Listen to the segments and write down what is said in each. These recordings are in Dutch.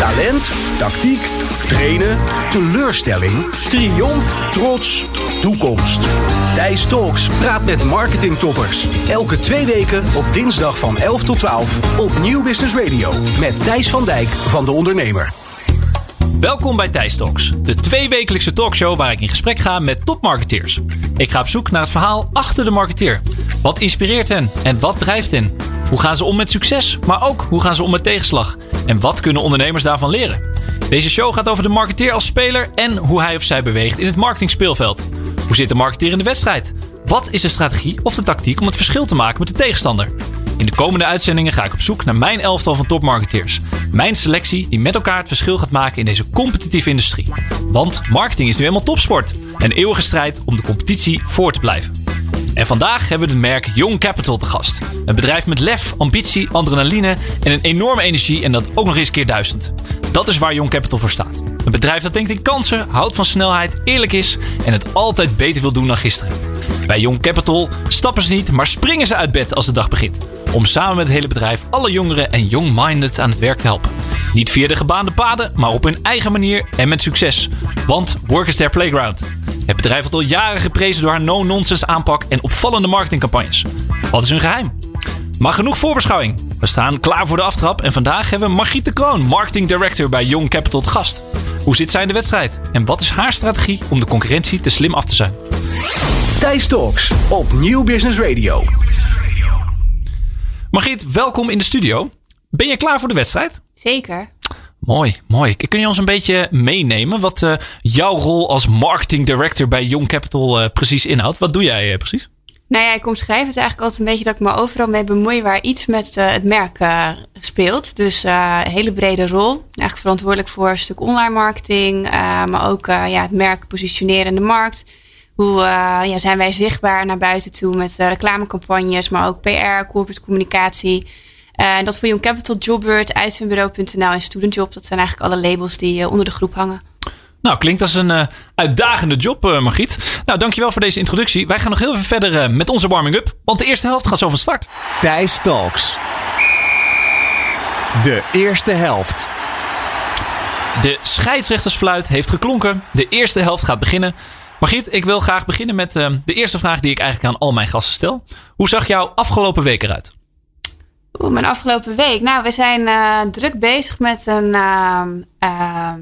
Talent, tactiek, trainen, teleurstelling, triomf, trots, toekomst. Thijs Talks praat met marketingtoppers. Elke twee weken op dinsdag van 11 tot 12 op Nieuw Business Radio. Met Thijs van Dijk van De Ondernemer. Welkom bij Thijs Talks, de tweewekelijkse talkshow waar ik in gesprek ga met topmarketeers. Ik ga op zoek naar het verhaal achter de marketeer. Wat inspireert hen en wat drijft hen? Hoe gaan ze om met succes, maar ook hoe gaan ze om met tegenslag? En wat kunnen ondernemers daarvan leren? Deze show gaat over de marketeer als speler en hoe hij of zij beweegt in het marketingspeelveld. Hoe zit de marketeer in de wedstrijd? Wat is de strategie of de tactiek om het verschil te maken met de tegenstander? In de komende uitzendingen ga ik op zoek naar mijn elftal van topmarketeers. Mijn selectie die met elkaar het verschil gaat maken in deze competitieve industrie. Want marketing is nu eenmaal topsport. Een eeuwige strijd om de competitie voor te blijven. En vandaag hebben we het merk Young Capital te gast. Een bedrijf met lef, ambitie, adrenaline en een enorme energie en dat ook nog eens keer duizend. Dat is waar Young Capital voor staat. Een bedrijf dat denkt in kansen, houdt van snelheid, eerlijk is en het altijd beter wil doen dan gisteren. Bij Young Capital stappen ze niet, maar springen ze uit bed als de dag begint. Om samen met het hele bedrijf alle jongeren en young-minded aan het werk te helpen. Niet via de gebaande paden, maar op hun eigen manier en met succes. Want work is their playground. Het bedrijf wordt al jaren geprezen door haar no-nonsense aanpak en opvallende marketingcampagnes. Wat is hun geheim? Maar genoeg voorbeschouwing. We staan klaar voor de aftrap en vandaag hebben we Margriet de Kroon, marketing director bij Young Capital, gast. Hoe zit zij in de wedstrijd? En wat is haar strategie om de concurrentie te slim af te zijn? Thijs Talks op Nieuw Business Radio. Margriet, welkom in de studio. Ben je klaar voor de wedstrijd? Zeker. Mooi, mooi. Kun je ons een beetje meenemen wat uh, jouw rol als marketing director bij Young Capital uh, precies inhoudt? Wat doe jij uh, precies? Nou ja, ik omschrijf het eigenlijk altijd een beetje dat ik me overal mee bemoei waar iets met het merk speelt. Dus een hele brede rol. Eigenlijk verantwoordelijk voor een stuk online marketing, maar ook ja, het merk positioneren in de markt. Hoe ja, zijn wij zichtbaar naar buiten toe met reclamecampagnes, maar ook PR, corporate communicatie. Uh, en dat voor Young Capital, Jobbird, uitzendbureau.nl en Studentjob. Dat zijn eigenlijk alle labels die uh, onder de groep hangen. Nou, klinkt als een uh, uitdagende job, Margriet. Nou, dankjewel voor deze introductie. Wij gaan nog heel even verder met onze warming-up. Want de eerste helft gaat zo van start. Thijs Talks. De eerste helft. De scheidsrechtersfluit heeft geklonken. De eerste helft gaat beginnen. Margriet, ik wil graag beginnen met de eerste vraag die ik eigenlijk aan al mijn gasten stel. Hoe zag jouw afgelopen week eruit? Oeh, mijn afgelopen week. Nou, we zijn uh, druk bezig met een, uh,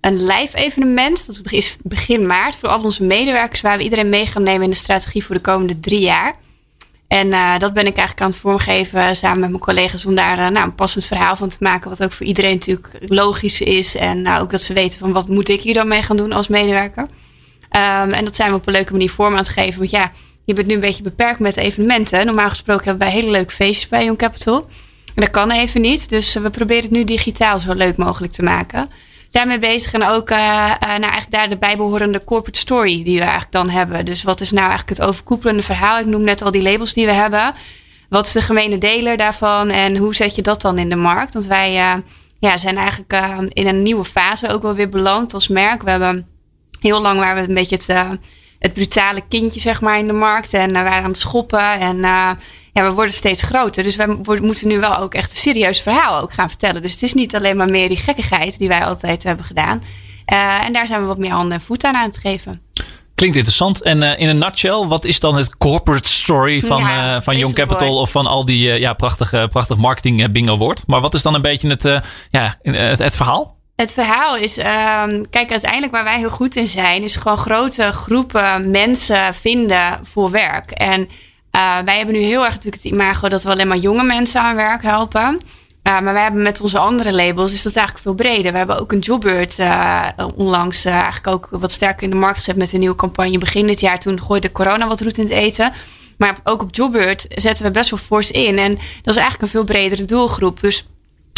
een live evenement. Dat is begin maart voor al onze medewerkers. Waar we iedereen mee gaan nemen in de strategie voor de komende drie jaar. En dat ben ik eigenlijk aan het vormgeven samen met mijn collega's. Om daar nou, een passend verhaal van te maken. Wat ook voor iedereen natuurlijk logisch is. En nou, ook dat ze weten van wat moet ik hier dan mee gaan doen als medewerker. Um, en dat zijn we op een leuke manier vorm aan het geven. Want ja, je bent nu een beetje beperkt met evenementen. Normaal gesproken hebben wij hele leuke feestjes bij Young Capital. En dat kan even niet. Dus we proberen het nu digitaal zo leuk mogelijk te maken. Zijn we bezig en ook uh, eigenlijk daar de bijbehorende corporate story die we eigenlijk dan hebben. Dus wat is nou eigenlijk het overkoepelende verhaal? Ik noem net al die labels die we hebben. Wat is de gemene deler daarvan en hoe zet je dat dan in de markt? Want wij ja, zijn eigenlijk in een nieuwe fase ook wel weer beland als merk. We hebben heel lang waar we een beetje het het brutale kindje zeg maar in de markt. En we waren aan het schoppen. En uh, ja, we worden steeds groter. Dus wij moeten nu wel ook echt een serieus verhaal ook gaan vertellen. Dus het is niet alleen maar meer die gekkigheid die wij altijd hebben gedaan. En daar zijn we wat meer handen en voeten aan aan het geven. Klinkt interessant. En uh, in een nutshell, wat is dan het corporate story van, ja, uh, van Young Capital of van al die uh, ja, prachtige, prachtig marketing bingo woord? Maar wat is dan een beetje het, ja, het, het verhaal? Het verhaal is, um, kijk, uiteindelijk waar wij heel goed in zijn, is gewoon grote groepen mensen vinden voor werk. En uh, wij hebben nu heel erg natuurlijk het imago dat we alleen maar jonge mensen aan werk helpen. Uh, maar wij hebben met onze andere labels is dat eigenlijk veel breder. We hebben ook een Jobbeurt uh, onlangs eigenlijk ook wat sterker in de markt gezet met een nieuwe campagne begin dit jaar. Toen gooide corona wat roet in het eten. Maar ook op Jobbeurt zetten we best wel fors in. En dat is eigenlijk een veel bredere doelgroep. Dus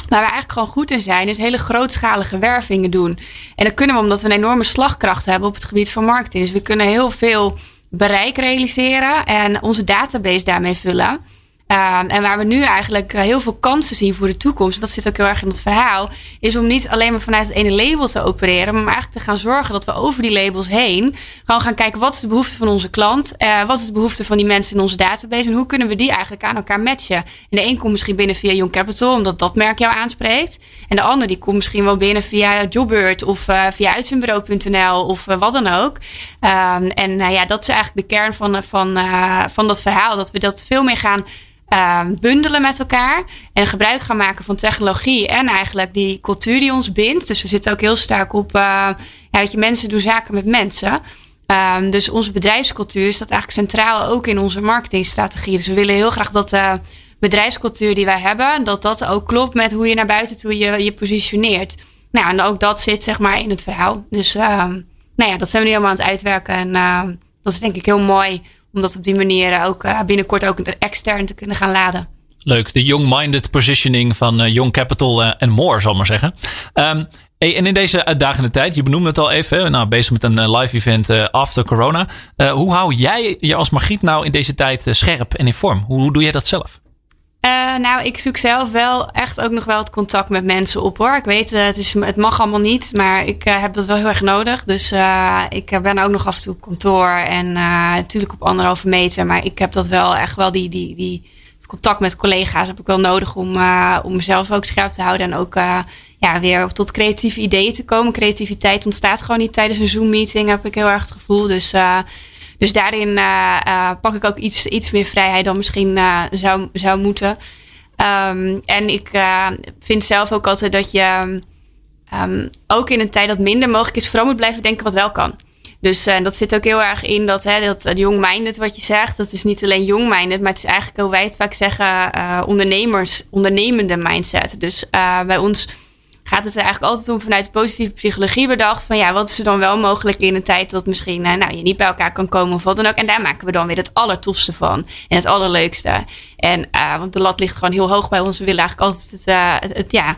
Waar we eigenlijk gewoon goed in zijn, is hele grootschalige wervingen doen. En dat kunnen we omdat we een enorme slagkracht hebben op het gebied van marketing. Dus we kunnen heel veel bereik realiseren en onze database daarmee vullen. Ehm, en waar we nu eigenlijk eh, heel veel kansen zien voor de toekomst, en dat zit ook heel erg in het verhaal, is om niet alleen maar vanuit het ene label te opereren, maar eigenlijk te gaan zorgen dat we over die labels heen gewoon gaan kijken wat is de behoefte van onze klant, uh, wat is de behoefte van die mensen in onze database en hoe kunnen we die eigenlijk aan elkaar matchen. En de een komt misschien binnen via Young Capital, omdat dat merk jou aanspreekt. En de ander die komt misschien wel binnen via Jobbird of uh, via uitzendbureau.nl of wat dan ook. Um, en ja, dat is eigenlijk de kern van, van, van dat verhaal, dat we dat veel meer gaan uh, bundelen met elkaar. En gebruik gaan maken van technologie en eigenlijk die cultuur die ons bindt. Dus we zitten ook heel sterk op, uh, ja, weet je, mensen doen zaken met mensen. Um, dus onze bedrijfscultuur staat eigenlijk centraal ook in onze marketingstrategie. Dus we willen heel graag dat de bedrijfscultuur die wij hebben, dat dat ook klopt met hoe je naar buiten toe je, je positioneert. Nou, en ook dat zit zeg maar in het verhaal. Dus uh, nou ja, dat zijn we nu helemaal aan het uitwerken. En dat is denk ik heel mooi om dat op die manier ook uh, binnenkort ook extern te kunnen gaan laden. Leuk, de young-minded positioning van uh, Young Capital en more, zal maar zeggen. Hey, en in deze uitdagende tijd, je benoemde het al even, nou, bezig met een live event after corona. hoe hou jij je als Margriet nou in deze tijd scherp en in vorm? Hoe, hoe doe jij dat zelf? Uh, nou, ik zoek zelf wel echt ook nog wel het contact met mensen op hoor. Ik weet, uh, het, is, het mag allemaal niet, maar ik uh, heb dat wel heel erg nodig. Dus ik ben ook nog af en toe op kantoor en natuurlijk op anderhalve meter. Maar ik heb dat wel echt wel, die, die, die, het contact met collega's heb ik wel nodig om, om mezelf ook scherp te houden. En ook ja, weer tot creatieve ideeën te komen. Creativiteit ontstaat gewoon niet tijdens een Zoom-meeting, heb ik heel erg het gevoel. Dus dus daarin uh, uh, pak ik ook iets, iets meer vrijheid dan misschien uh, zou, zou moeten. Um, en ik vind zelf ook altijd dat je um, ook in een tijd dat minder mogelijk is, vooral moet blijven denken wat wel kan. Dus dat zit ook heel erg in dat, hè, dat, young-minded wat je zegt. Dat is niet alleen young-minded, maar het is eigenlijk hoe wij het vaak zeggen, ondernemers, ondernemende mindset. Dus bij ons gaat het er eigenlijk altijd om vanuit positieve psychologie bedacht. Van ja, wat is er dan wel mogelijk in een tijd dat misschien uh, nou, je niet bij elkaar kan komen of wat dan ook. En daar maken we dan weer het allertofste van. En het allerleukste. En uh, want de lat ligt gewoon heel hoog bij ons. We willen eigenlijk altijd het, het ja,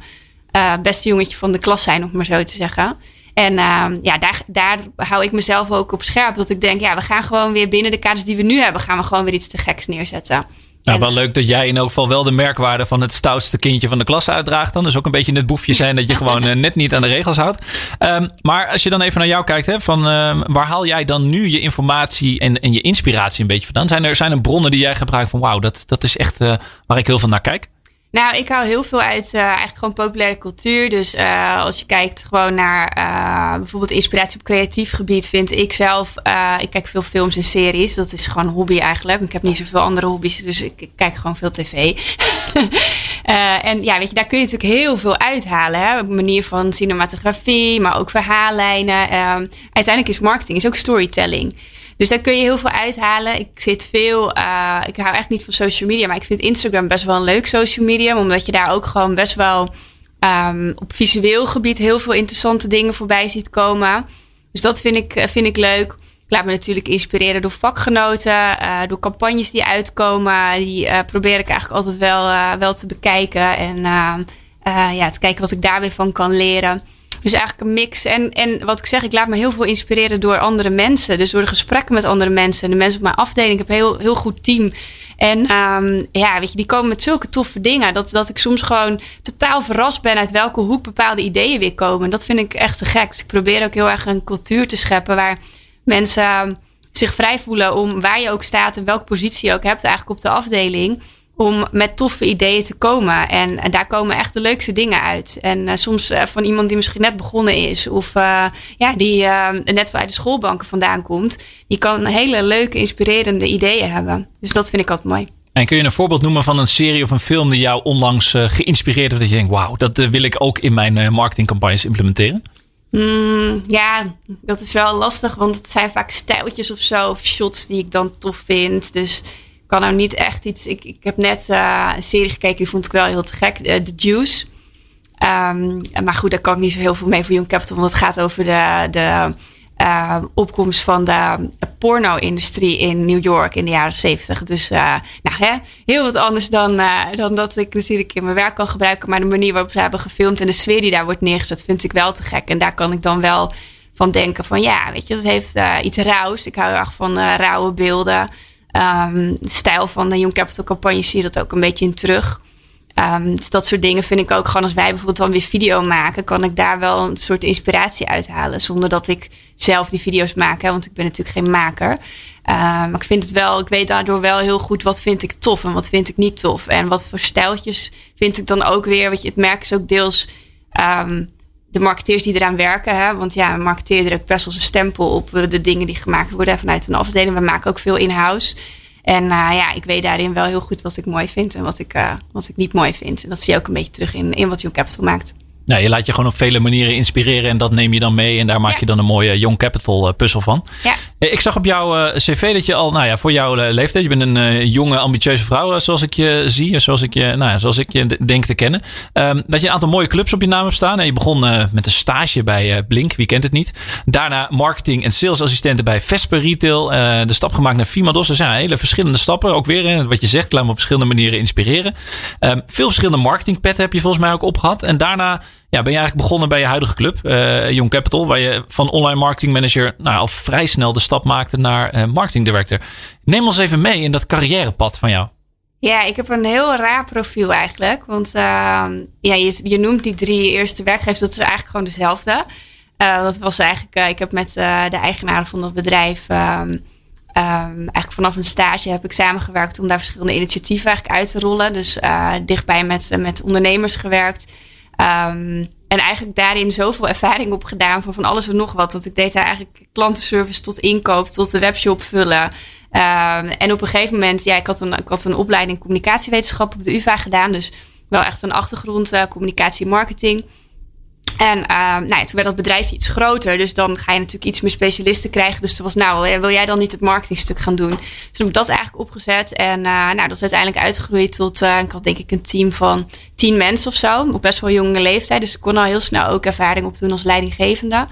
beste jongetje van de klas zijn, om maar zo te zeggen. En ja, daar, daar hou ik mezelf ook op scherp. Dat ik denk, ja, we gaan gewoon weer binnen de kaders die we nu hebben, gaan we gewoon weer iets te geks neerzetten. Nou, wel leuk dat jij in elk geval wel de merkwaarde van het stoutste kindje van de klas uitdraagt. Dan dus ook een beetje het boefje zijn dat je gewoon uh, net niet aan de regels houdt. Um, maar als je dan even naar jou kijkt, hè, van uh, waar haal jij dan nu je informatie en, en je inspiratie een beetje vandaan? Zijn er, zijn er bronnen die jij gebruikt van wauw, dat, dat is echt uh, waar ik heel veel naar kijk? Nou, ik hou heel veel uit uh, eigenlijk gewoon populaire cultuur. Dus uh, als je kijkt gewoon naar uh, bijvoorbeeld inspiratie op creatief gebied, vind ik zelf. ik kijk veel films en series. Dat is gewoon een hobby eigenlijk. Ik heb niet zoveel andere hobby's, dus ik, kijk gewoon veel tv. en ja, weet je, daar kun je natuurlijk heel veel uithalen. Hè? Op manier van cinematografie, maar ook verhaallijnen. uiteindelijk is marketing is ook storytelling. Dus daar kun je heel veel uithalen. Ik zit veel, uh, ik hou echt niet van social media, maar ik vind Instagram best wel een leuk social media. Omdat je daar ook gewoon best wel um, op visueel gebied heel veel interessante dingen voorbij ziet komen. Dus dat vind ik, vind ik leuk. Ik laat me natuurlijk inspireren door vakgenoten, uh, door campagnes die uitkomen. Die probeer ik eigenlijk altijd wel, wel te bekijken. En ja, te kijken wat ik daar weer van kan leren. Dus eigenlijk een mix. En, en wat ik zeg, ik laat me heel veel inspireren door andere mensen. Dus door de gesprekken met andere mensen. En de mensen op mijn afdeling. Ik heb een heel, heel goed team. En um, ja, weet je, die komen met zulke toffe dingen. Dat, dat ik soms gewoon totaal verrast ben uit welke hoek bepaalde ideeën weer komen. Dat vind ik echt te gek. Dus ik probeer ook heel erg een cultuur te scheppen waar mensen zich vrij voelen om waar je ook staat en welke positie je ook hebt eigenlijk op de afdeling om met toffe ideeën te komen. En, en, daar komen echt de leukste dingen uit. En uh, soms uh, van iemand die misschien net begonnen is, of uh, ja, die net uit de schoolbanken vandaan komt, die kan hele leuke, inspirerende ideeën hebben. Dus dat vind ik altijd mooi. En kun je een voorbeeld noemen van een serie of een film die jou onlangs geïnspireerd heeft? Dat je denkt, wauw, dat wil ik ook in mijn marketingcampagnes implementeren? Mm, ja, dat is wel lastig, want het zijn vaak stijltjes of zo, of shots die ik dan tof vind. Dus kan nou niet echt iets. Ik, ik heb net uh, een serie gekeken, die vond ik wel heel te gek. Uh, The Juice. Um, maar goed, daar kan ik niet zo heel veel mee voor Young Capital. Want het gaat over de, de uh, opkomst van de porno-industrie in New York in de jaren zeventig. Dus nou, hè, heel wat anders dan, dan dat ik natuurlijk in mijn werk kan gebruiken. Maar de manier waarop ze hebben gefilmd en de sfeer die daar wordt neergezet, vind ik wel te gek. En daar kan ik dan wel van denken van ja, weet je, dat heeft iets rauws. Ik hou erg van rauwe beelden. Ehm, stijl van de Young Capital campagne zie je dat ook een beetje in terug. Um, dus dat soort dingen vind ik ook gewoon als wij bijvoorbeeld dan weer video maken, kan ik daar wel een soort inspiratie uithalen. Zonder dat ik zelf die video's maak, hè, want ik ben natuurlijk geen maker. Maar ik vind het wel, ik weet daardoor wel heel goed wat vind ik tof en wat vind ik niet tof. En wat voor stijltjes vind ik dan ook weer. Wat je, het merk is ook deels de marketeers die eraan werken. Hè? Want ja, een marketeer drukt best wel zijn stempel op eh, de dingen die gemaakt worden vanuit een afdeling. We maken ook veel in-house. En uh, ja, ik weet daarin wel heel goed wat ik mooi vind en wat ik, uh, wat ik niet mooi vind. En dat zie je ook een beetje terug in, in wat Young Capital maakt. Nou, je laat je gewoon op vele manieren inspireren en dat neem je dan mee. En daar maak je dan een mooie Young Capital puzzel van. Ja. Ik zag op jouw cv dat je al, nou ja, voor jouw leeftijd, je bent een jonge, ambitieuze vrouw, zoals ik je zie, zoals ik je, nou ja, zoals ik je denk te kennen. Um, dat je een aantal mooie clubs op je naam hebt staan. En je begon uh, met een stage bij Blink, wie kent het niet. Daarna marketing en salesassistenten bij Vesper Retail. Uh, de stap gemaakt naar Fimados. Dus ja, hele verschillende stappen. Ook weer, wat je zegt, laat me op verschillende manieren inspireren. Um, veel verschillende marketingpetten heb je volgens mij ook opgehad. En daarna ja, ben je eigenlijk begonnen bij je huidige club, uh, Young Capital, waar je van online marketing manager nou, al vrij snel de stap maakte naar uh, marketing director. Neem ons even mee in dat carrièrepad van jou. Ja, ik heb een heel raar profiel eigenlijk. Want uh, ja, je, noemt die drie eerste werkgevers, dat is eigenlijk gewoon dezelfde. Uh, dat was eigenlijk, ik heb met de eigenaren van dat bedrijf, um, um, eigenlijk vanaf een stage heb ik samengewerkt om daar verschillende initiatieven eigenlijk uit te rollen. Dus dichtbij met, met ondernemers gewerkt. Um, en eigenlijk daarin zoveel ervaring op gedaan van van alles en nog wat. Dat ik deed daar eigenlijk klantenservice tot inkoop, tot de webshop vullen. Um, en op een gegeven moment, ja, ik had een, ik had een opleiding communicatiewetenschap op de UvA gedaan. Dus wel echt een achtergrond uh, communicatie en marketing. En uh, nou ja, toen werd dat bedrijf iets groter. Dus dan ga je natuurlijk iets meer specialisten krijgen. Dus toen was, nou, wil jij dan niet het marketingstuk gaan doen? Dus toen heb ik dat eigenlijk opgezet. En uh, nou, dat is uiteindelijk uitgegroeid tot, ik had denk ik een team van tien mensen of zo. Op best wel jonge leeftijd. Dus ik kon al heel snel ook ervaring opdoen als leidinggevende.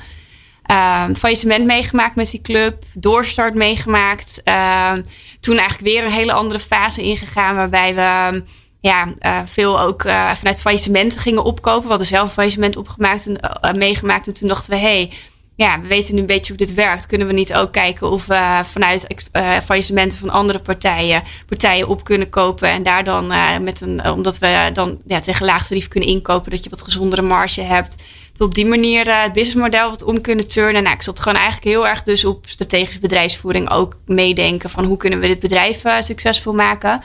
Uh, faillissement meegemaakt met die club. Doorstart meegemaakt. toen eigenlijk weer een hele andere fase ingegaan. Waarbij we ja, uh, veel ook uh, vanuit faillissementen gingen opkopen. We hadden zelf een faillissement opgemaakt en uh, meegemaakt. En toen dachten we, hey, ja, we weten nu een beetje hoe dit werkt. Kunnen we niet ook kijken of we vanuit faillissementen van andere partijen partijen op kunnen kopen. En daar dan met een, omdat we dan ja, tegen laag tarief kunnen inkopen, dat je wat gezondere marge hebt. Op die manier het businessmodel wat om kunnen turnen. Nou, ik zat gewoon eigenlijk heel erg dus op strategische bedrijfsvoering ook meedenken van hoe kunnen we dit bedrijf succesvol maken.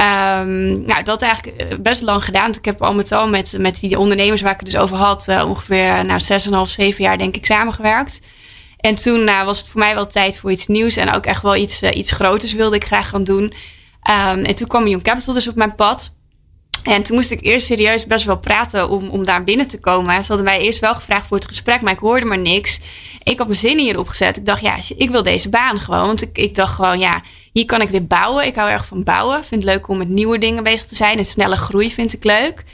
Um, nou, dat eigenlijk eh, best lang gedaan. Ik heb al met al met, met die ondernemers waar ik het dus over had, uh, ongeveer nou, 6,5, 7 jaar denk ik samengewerkt. En toen was het voor mij wel tijd voor iets nieuws en ook echt wel iets, iets groters wilde ik graag gaan doen. Um, en toen kwam Young Capital dus op mijn pad. En toen moest ik eerst serieus best wel praten om, om daar binnen te komen. Ze hadden mij eerst wel gevraagd voor het gesprek, maar ik hoorde maar niks. Ik had mijn zin hierop gezet. Ik dacht, ja, ik wil deze baan gewoon. Want ik, ik dacht gewoon, ja, hier kan ik weer bouwen. Ik hou erg van bouwen. Vind het leuk om met nieuwe dingen bezig te zijn. En snelle groei vind ik leuk.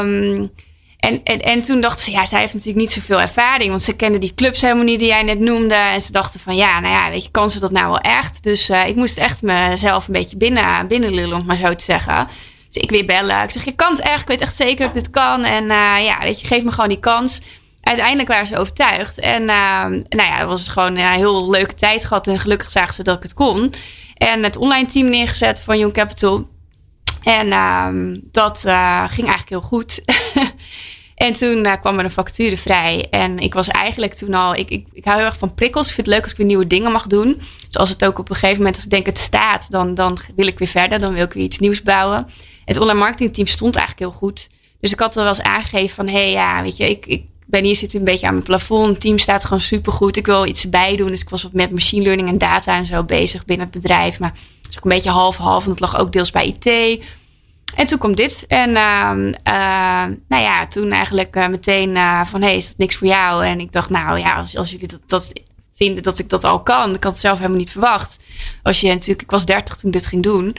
Um, en, en, en toen dacht ze, ja, zij heeft natuurlijk niet zoveel ervaring. Want ze kende die clubs helemaal niet die jij net noemde. En ze dachten van, ja, nou ja, weet je, kan ze dat nou wel echt? Dus uh, ik moest echt mezelf een beetje binnen, binnenlullen, om maar zo te zeggen. Dus ik weer bellen. Ik zeg, je kan het echt. Ik weet echt zeker dat dit kan. En uh, ja, weet je, geef me gewoon die kans. Uiteindelijk waren ze overtuigd. En uh, nou ja, het was gewoon een heel leuke tijd gehad. En gelukkig zagen ze dat ik het kon. En het online team neergezet van Young Capital. En uh, dat uh, ging eigenlijk heel goed. en toen kwam er een vacature vrij. En ik was eigenlijk toen al. Ik, ik, ik hou heel erg van prikkels. Ik vind het leuk als ik weer nieuwe dingen mag doen. Dus als het ook op een gegeven moment, als ik denk het staat, dan, dan wil ik weer verder. Dan wil ik weer iets nieuws bouwen. Het online marketing team stond eigenlijk heel goed. Dus ik had wel eens aangegeven van, hé ja, weet je, ik, ik ben hier zit een beetje aan mijn plafond. Het team staat gewoon super goed. Ik wil iets bij doen. Dus ik was met machine learning en data en zo bezig binnen het bedrijf. Maar het is ook een beetje half-half. En dat lag ook deels bij IT. En toen kwam dit. En uh, uh, nou ja, toen eigenlijk uh, meteen uh, van... hé, hey, is dat niks voor jou? En ik dacht, nou ja, als, als jullie dat, dat vinden dat ik dat al kan... ik had het zelf helemaal niet verwacht. Als je natuurlijk... Ik was dertig toen dit ging doen...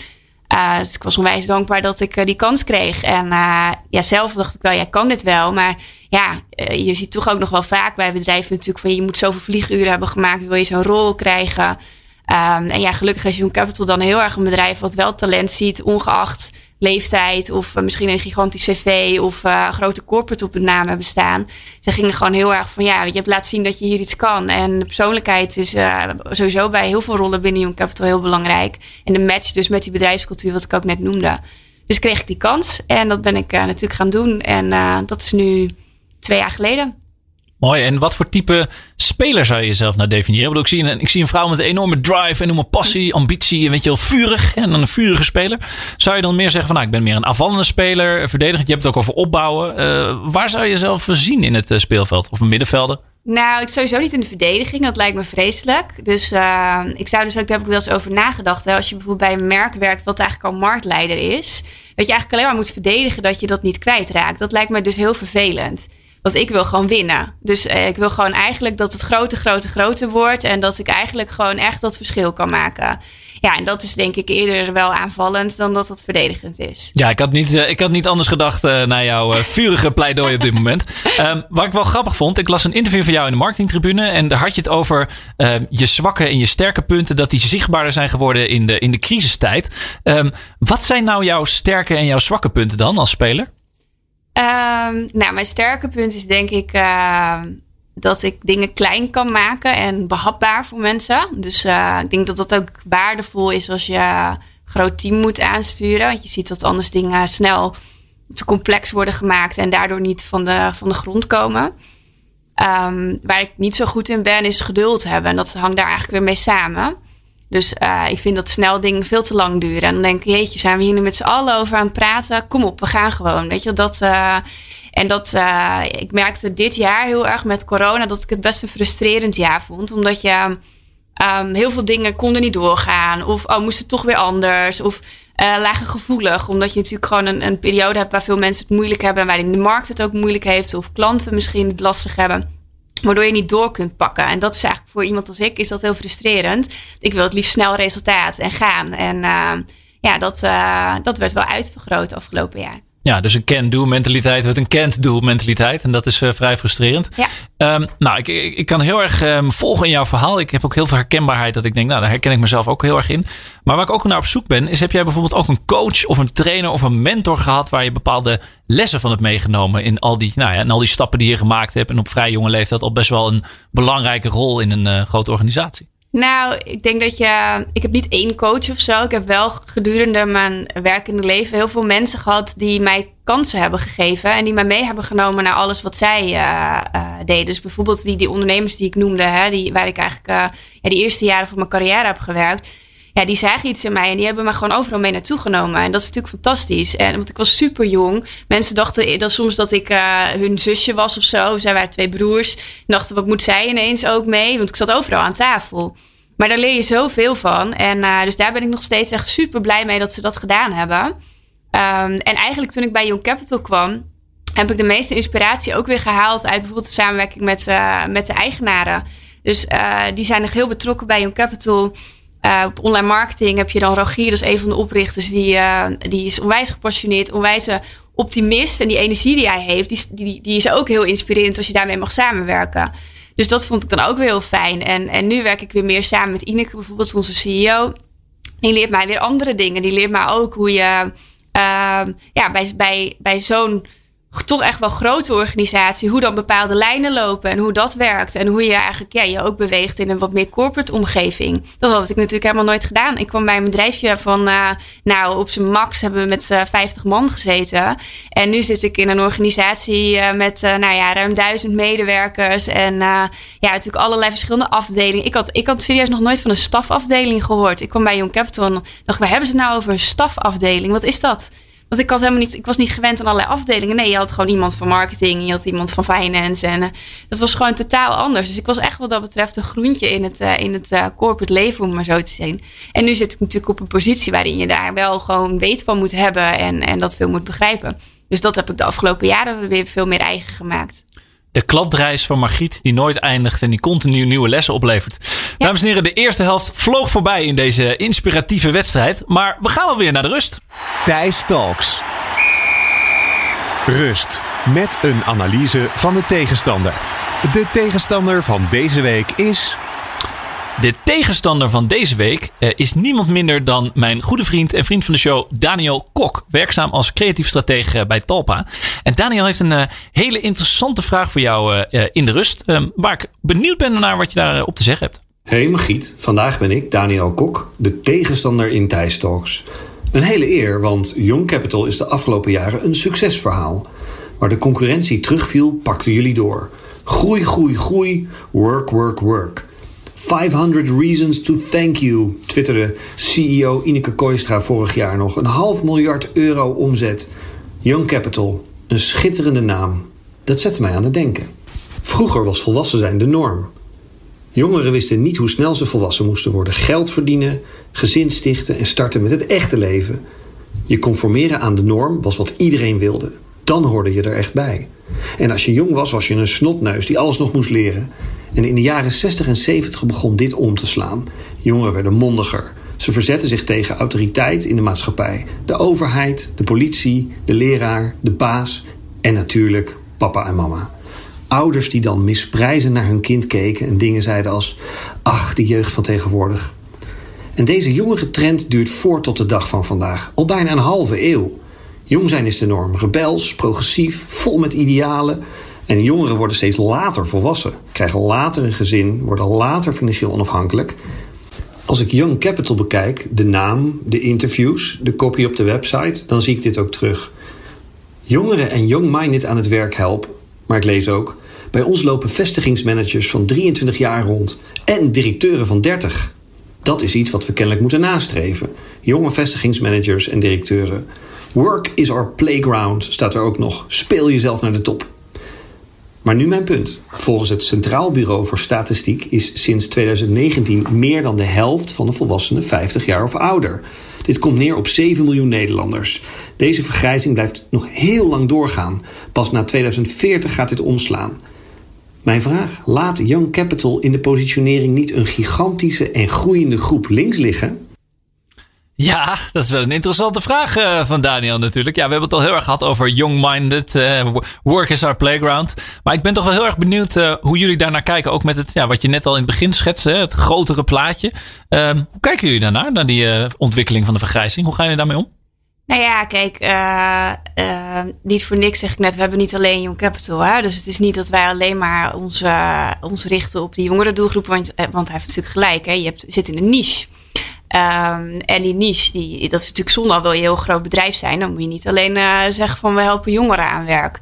Uh, dus ik was onwijs dankbaar dat ik uh, die kans kreeg. En uh, ja, zelf dacht ik wel, jij kan dit wel. Maar ja, je ziet toch ook nog wel vaak bij bedrijven natuurlijk van je moet zoveel vlieguren hebben gemaakt, wil je zo'n rol krijgen. Um, en ja, gelukkig is Young Capital dan heel erg een bedrijf wat wel talent ziet, ongeacht leeftijd of misschien een gigantisch cv of uh, grote corporate op hun naam hebben staan. Ze gingen gewoon heel erg van ja, je hebt laten zien dat je hier iets kan. En de persoonlijkheid is uh, sowieso bij heel veel rollen binnen Young Capital heel belangrijk. En de match dus met die bedrijfscultuur, wat ik ook net noemde. Dus kreeg ik die kans en dat ben ik natuurlijk gaan doen. En dat is nu twee jaar geleden. Mooi. En wat voor type speler zou je jezelf nou definiëren? Ik, ik, zie een, vrouw met een enorme drive, enorme passie, ambitie. En weet je wel, vurig. En dan een vurige speler. Zou je dan meer zeggen van, nou, ik ben meer een aanvallende speler, verdedigend. Je hebt het ook over opbouwen. Uh, waar zou je jezelf zien in het uh, speelveld? Of een middenvelder? Nou, ik sowieso niet in de verdediging. Dat lijkt me vreselijk. Dus uh, ik zou dus ook, daar heb ik wel eens over nagedacht. Hè. Als je bijvoorbeeld bij een merk werkt wat eigenlijk al marktleider is. Dat je eigenlijk alleen maar moet verdedigen dat je dat niet kwijtraakt. Dat lijkt me dus heel vervelend. Want ik wil gewoon winnen. Dus eh, ik wil gewoon eigenlijk dat het groter, groter, groter wordt. En dat ik eigenlijk gewoon echt dat verschil kan maken. Ja, en dat is denk ik eerder wel aanvallend dan dat het verdedigend is. Ja, ik had niet, uh, ik had niet anders gedacht uh, naar jouw uh, vurige pleidooi op dit moment. Um, wat ik wel grappig vond, ik las een interview van jou in de marketingtribune. En daar had je het over ehm, je zwakke en je sterke punten. Dat die zichtbaarder zijn geworden in de, in de crisistijd. Um, wat zijn nou jouw sterke en jouw zwakke punten dan als speler? Um, nou, mijn sterke punt is denk ik uh, dat ik dingen klein kan maken en behapbaar voor mensen. Dus uh, ik denk dat dat ook waardevol is als je een groot team moet aansturen. Want je ziet dat anders dingen snel te complex worden gemaakt en daardoor niet van de, van de grond komen. Um, waar ik niet zo goed in ben, is geduld hebben. En dat hangt daar eigenlijk weer mee samen. Dus uh, ik vind dat snel dingen veel te lang duren. En dan denk ik, jeetje, zijn we hier nu met z'n allen over aan het praten? Kom op, we gaan gewoon. Weet je, dat. Uh, en dat, uh, ik merkte dit jaar heel erg met corona dat ik het best een frustrerend jaar vond. Omdat je um, heel veel dingen konden niet doorgaan. Of oh, moest het toch weer anders. Of lagen gevoelig. Omdat je natuurlijk gewoon een, een periode hebt waar veel mensen het moeilijk hebben. En waarin de markt het ook moeilijk heeft. Of klanten misschien het lastig hebben. Waardoor je niet door kunt pakken. En dat is eigenlijk voor iemand als ik is dat heel frustrerend. Ik wil het liefst snel resultaat en gaan. En uh, ja, dat, uh, dat werd wel uitvergroot afgelopen jaar. Ja, dus een can-do mentaliteit wordt een can't-do mentaliteit. En dat is uh, vrij frustrerend. Ja. Um, nou, ik, ik, ik, kan heel erg um, volgen in jouw verhaal. Ik heb ook heel veel herkenbaarheid dat ik denk, nou, daar herken ik mezelf ook heel erg in. Maar waar ik ook naar op zoek ben, is heb jij bijvoorbeeld ook een coach of een trainer of een mentor gehad waar je bepaalde lessen van hebt meegenomen in al die, nou ja, in al die stappen die je gemaakt hebt en op vrij jonge leeftijd al best wel een belangrijke rol in een uh, grote organisatie? Nou, ik denk dat je. Ik heb niet één coach of zo. Ik heb wel gedurende mijn werkende leven heel veel mensen gehad die mij kansen hebben gegeven. En die mij mee hebben genomen naar alles wat zij uh, uh, deden. Dus bijvoorbeeld die, die ondernemers die ik noemde, hè, die, waar ik eigenlijk uh, ja, die eerste jaren van mijn carrière heb gewerkt. Ja, die zagen iets in mij en die hebben me gewoon overal mee naartoe genomen. En dat is natuurlijk fantastisch. En, want ik was super jong. Mensen dachten soms dat ik hun zusje was of zo. Zij waren twee broers. En dachten, wat moet zij ineens ook mee? Want ik zat overal aan tafel. Maar daar leer je zoveel van. En uh, dus daar ben ik nog steeds echt super blij mee dat ze dat gedaan hebben. Um, en eigenlijk toen ik bij Young Capital kwam, heb ik de meeste inspiratie ook weer gehaald uit bijvoorbeeld de samenwerking met, uh, met de eigenaren. Dus die zijn nog heel betrokken bij Young Capital. Op online marketing heb je dan Rogier, dat is een van de oprichters. Die, die is onwijs gepassioneerd, onwijs optimist. En die energie die hij heeft, die, die, die is ook heel inspirerend als je daarmee mag samenwerken. Dus dat vond ik dan ook weer heel fijn. En, en nu werk ik weer meer samen met Ineke, bijvoorbeeld onze CEO. Die leert mij weer andere dingen. Die leert mij ook hoe je ja, bij, bij, bij zo'n toch echt wel grote organisatie, hoe dan bepaalde lijnen lopen en hoe dat werkt. En hoe je eigenlijk ja, je ook beweegt in een wat meer corporate omgeving. Dat had ik natuurlijk helemaal nooit gedaan. Ik kwam bij een bedrijfje van, uh, nou op zijn max hebben we met uh, eh, 50 man gezeten. En nu zit ik in een organisatie uh, met nou ja, ruim duizend medewerkers. En ja, natuurlijk allerlei verschillende afdelingen. Ik had, ik had serieus nog nooit van een stafafdeling gehoord. Ik kwam bij Young Capital en dacht, waar hebben ze het nou over een stafafdeling? Wat is dat? Want ik, had helemaal niet, ik was niet gewend aan allerlei afdelingen. Nee, je had gewoon iemand van marketing, je had iemand van finance. En uh, dat was gewoon totaal anders. Dus ik was echt wat dat betreft een groentje in het, uh, in het uh, corporate leven, om maar zo te zien. En nu zit ik natuurlijk op een positie waarin je daar wel gewoon weet van moet hebben en, en dat veel moet begrijpen. Dus dat heb ik de afgelopen jaren weer veel meer eigen gemaakt de kladreis van Margriet die nooit eindigt en die continu nieuwe lessen oplevert. Dames en heren, de eerste helft vloog voorbij in deze inspiratieve wedstrijd. Maar we gaan alweer naar de rust. Thijs Talks. Rust. Met een analyse van de tegenstander. De tegenstander van deze week is... De tegenstander van deze week uh, is niemand minder dan mijn goede vriend en vriend van de show Daniel Kok, werkzaam als creatief stratege bij Talpa. En Daniel heeft een uh, hele interessante vraag voor jou in de rust, waar ik benieuwd ben naar wat je daarop te zeggen hebt. Hey Magiet, vandaag ben ik Daniel Kok, de tegenstander in Thijs Talks. Een hele eer, want Young Capital is de afgelopen jaren een succesverhaal. Waar de concurrentie terugviel, pakten jullie door. Groei, groei, groei, work, work, work. 500 reasons to thank you, twitterde CEO Ineke Kooistra vorig jaar nog. Een half miljard euro omzet. Young Capital, een schitterende naam. Dat zette mij aan het denken. Vroeger was volwassen zijn de norm. Jongeren wisten niet hoe snel ze volwassen moesten worden. Geld verdienen, gezin stichten en starten met het echte leven. Je conformeren aan de norm was wat iedereen wilde. Dan hoorde je er echt bij. En als je jong was, was je een snotneus die alles nog moest leren. En in de jaren 60 en 70 begon dit om te slaan. Jongeren werden mondiger. Ze verzetten zich tegen autoriteit in de maatschappij. De overheid, de politie, de leraar, de baas en natuurlijk papa en mama. Ouders die dan misprijzen naar hun kind keken en dingen zeiden als: Ach, die jeugd van tegenwoordig. En deze jongere trend duurt voort tot de dag van vandaag, al bijna een halve eeuw. Jong zijn is de norm, rebels, progressief, vol met idealen. En jongeren worden steeds later volwassen, krijgen later een gezin, worden later financieel onafhankelijk. Als ik Young Capital bekijk, de naam, de interviews, de copy op de website, dan zie ik dit ook terug. Jongeren en young-minded aan het werk helpen, maar ik lees ook: bij ons lopen vestigingsmanagers van 23 jaar rond en directeuren van 30. Dat is iets wat we kennelijk moeten nastreven. Jonge vestigingsmanagers en directeuren. Work is our playground, staat er ook nog. Speel jezelf naar de top. Maar nu mijn punt. Volgens het Centraal Bureau voor Statistiek is sinds 2019 meer dan de helft van de volwassenen 50 jaar of ouder. Dit komt neer op 7 miljoen Nederlanders. Deze vergrijzing blijft nog heel lang doorgaan. Pas na 2040 gaat dit omslaan. Mijn vraag: laat Young Capital in de positionering niet een gigantische en groeiende groep links liggen? Ja, dat is wel een interessante vraag uh, van Daniel natuurlijk. Ja, we hebben het al heel erg gehad over young-minded. Uh, work is our playground. Maar ik ben toch wel heel erg benieuwd uh, hoe jullie daarnaar kijken. Ook met het, ja, wat je net al in het begin schetste, het grotere plaatje. Ehm, hoe kijken jullie daarnaar, naar die ontwikkeling van de vergrijzing? Hoe gaan jullie daarmee om? Nou ja, kijk, niet voor niks zeg ik net, we hebben niet alleen Young Capital. Hè? Dus het is niet dat wij alleen maar ons, ons richten op die jongere doelgroep. Want, want hij heeft natuurlijk gelijk, hè? je hebt, zit in een niche. Um, en die niche, die, dat is natuurlijk zonde. Al wil je een heel groot bedrijf zijn, dan moet je niet alleen zeggen van we helpen jongeren aan werk.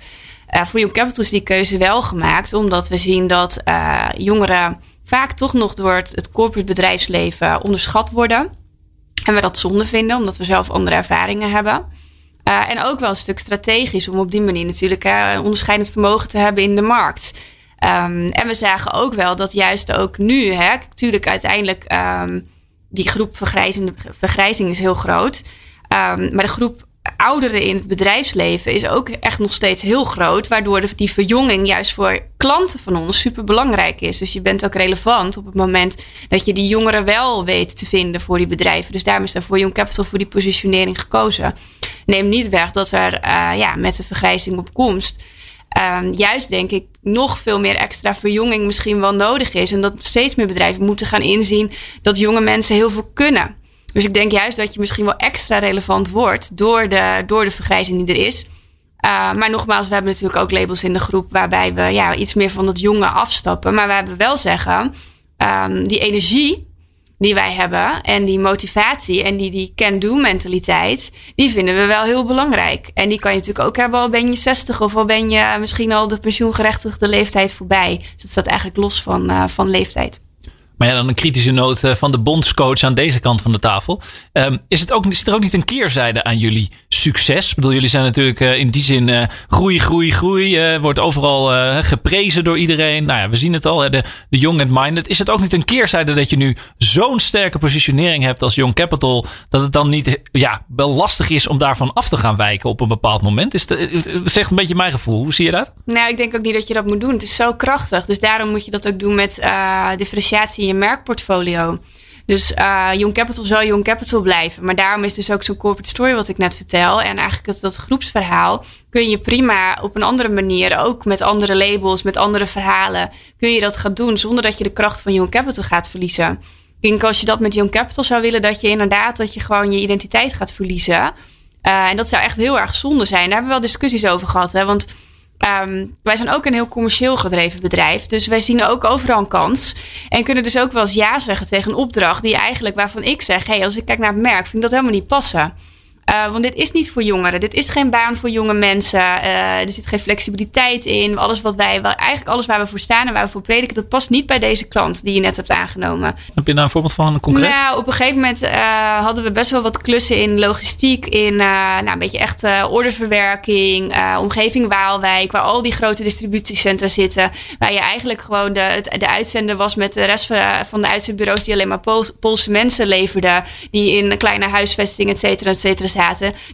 Voor Young Capital is die keuze wel gemaakt, omdat we zien dat jongeren vaak toch nog door het, het corporate bedrijfsleven onderschat worden. En we dat zonde vinden, omdat we zelf andere ervaringen hebben. en ook wel een stuk strategisch om op die manier natuurlijk een onderscheidend vermogen te hebben in de markt. Um, en we zagen ook wel dat juist ook nu, hè, natuurlijk uiteindelijk. Um, die groep vergrijzing is heel groot. Um, maar de groep ouderen in het bedrijfsleven is ook echt nog steeds heel groot. Waardoor die verjonging juist voor klanten van ons super belangrijk is. Dus je bent ook relevant op het moment dat je die jongeren wel weet te vinden voor die bedrijven. Dus daarom is daar voor Young Capital voor die positionering gekozen. Neem niet weg dat er uh, ja, met de vergrijzing op komst Um, juist denk ik nog veel meer extra verjonging misschien wel nodig is. En dat steeds meer bedrijven moeten gaan inzien dat jonge mensen heel veel kunnen. Dus ik denk juist dat je misschien wel extra relevant wordt door de, door de vergrijzing die er is. Uh, maar nogmaals, we hebben natuurlijk ook labels in de groep waarbij we ja, iets meer van dat jonge afstappen. Maar we hebben wel zeggen, um, die energie die wij hebben en die motivatie en die, die can-do mentaliteit, die vinden we wel heel belangrijk. En die kan je natuurlijk ook hebben al ben je 60 of al ben je misschien al de pensioengerechtigde leeftijd voorbij. Dus dat staat eigenlijk los van, uh, van leeftijd. Maar ja, dan een kritische noot eh, van de bondscoach aan deze kant van de tafel. Um, is, het ook, is er ook niet een keerzijde aan jullie succes? Ik bedoel, jullie zijn natuurlijk uh, in die zin uh, groei, groei, groei. wordt overal geprezen door iedereen. Nou ja, we zien het al, de, de young and minded. Is het ook niet een keerzijde dat je nu zo'n sterke positionering hebt als Young Capital, dat het dan niet ja, wel lastig is om daarvan af te gaan wijken op een bepaald moment? Is het, het zegt een beetje mijn gevoel. Hoe zie je dat? Nou, ik denk ook niet dat je dat moet doen. Het is zo krachtig. Dus daarom moet je dat ook doen met differentiatie je merkportfolio. Dus uh, Young Capital zal Young Capital blijven. Maar daarom is dus ook zo'n corporate story wat ik net vertel. En eigenlijk dat, dat groepsverhaal kun je prima op een andere manier, ook met andere labels, met andere verhalen, kun je dat gaan doen zonder dat je de kracht van Young Capital gaat verliezen. Ik denk als je dat met Young Capital zou willen, dat je inderdaad dat je gewoon je identiteit gaat verliezen. Uh, en dat zou echt heel erg zonde zijn. Daar hebben we wel discussies over gehad. Hè? Want um, wij zijn ook een heel commercieel gedreven bedrijf. Dus wij zien ook overal een kans. En kunnen dus ook wel eens ja zeggen tegen een opdracht die eigenlijk waarvan ik zeg: hey, als ik kijk naar het merk, vind ik dat helemaal niet passen. Uh, want dit is niet voor jongeren. Dit is geen baan voor jonge mensen. Uh, er zit geen flexibiliteit in. Alles wat wij, wel, eigenlijk alles waar we voor staan en waar we voor prediken, dat past niet bij deze klant die je net hebt aangenomen. Heb je daar een voorbeeld van, concreet? Nou, op een gegeven moment uh, hadden we best wel wat klussen in logistiek, in nou, een beetje echt orderverwerking, omgeving Waalwijk, waar al die grote distributiecentra zitten. Waar je eigenlijk gewoon de, de uitzender was met de rest van de uitzendbureaus die alleen maar Poolse mensen leverden. Die in kleine huisvesting, et cetera, et cetera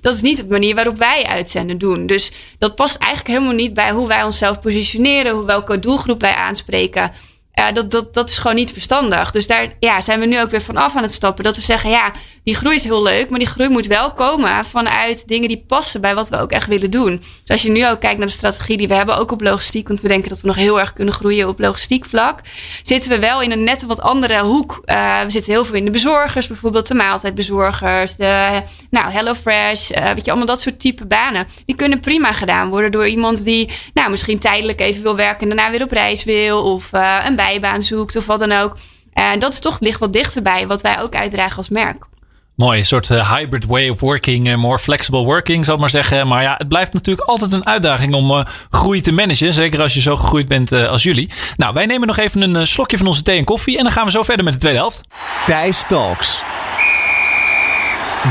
dat is niet de manier waarop wij uitzenden doen. Dus dat past eigenlijk helemaal niet bij hoe wij onszelf positioneren, welke doelgroep wij aanspreken. Ja, dat, dat, dat is gewoon niet verstandig. Dus daar ja, zijn we nu ook weer vanaf aan het stappen. Dat we zeggen, ja, die groei is heel leuk, maar die groei moet wel komen vanuit dingen die passen bij wat we ook echt willen doen. Dus als je nu ook kijkt naar de strategie die we hebben, ook op logistiek, want we denken dat we nog heel erg kunnen groeien op logistiek vlak, zitten we wel in een net wat andere hoek. Uh, we zitten heel veel in de bezorgers, bijvoorbeeld de maaltijdbezorgers, de nou, HelloFresh, uh, weet je, allemaal dat soort type banen. Die kunnen prima gedaan worden door iemand die nou, misschien tijdelijk even wil werken en daarna weer op reis wil, of uh, een bijbaan zoekt, of wat dan ook. En dat is toch ligt wat dichterbij wat wij ook uitdragen als merk. Mooi, een soort uh, hybrid way of working, uh, more flexible working, zal ik maar zeggen. Maar ja, het blijft natuurlijk altijd een uitdaging om uh, groei te managen. Zeker als je zo gegroeid bent als jullie. Nou, wij nemen nog even een slokje van onze thee en koffie. En dan gaan we zo verder met de tweede helft. Thijs Talks.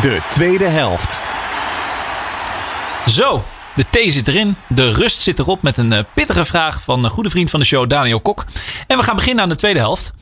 De tweede helft. Zo, de thee zit erin. De rust zit erop met een pittige vraag van een goede vriend van de show, Daniel Kok. En we gaan beginnen aan de tweede helft.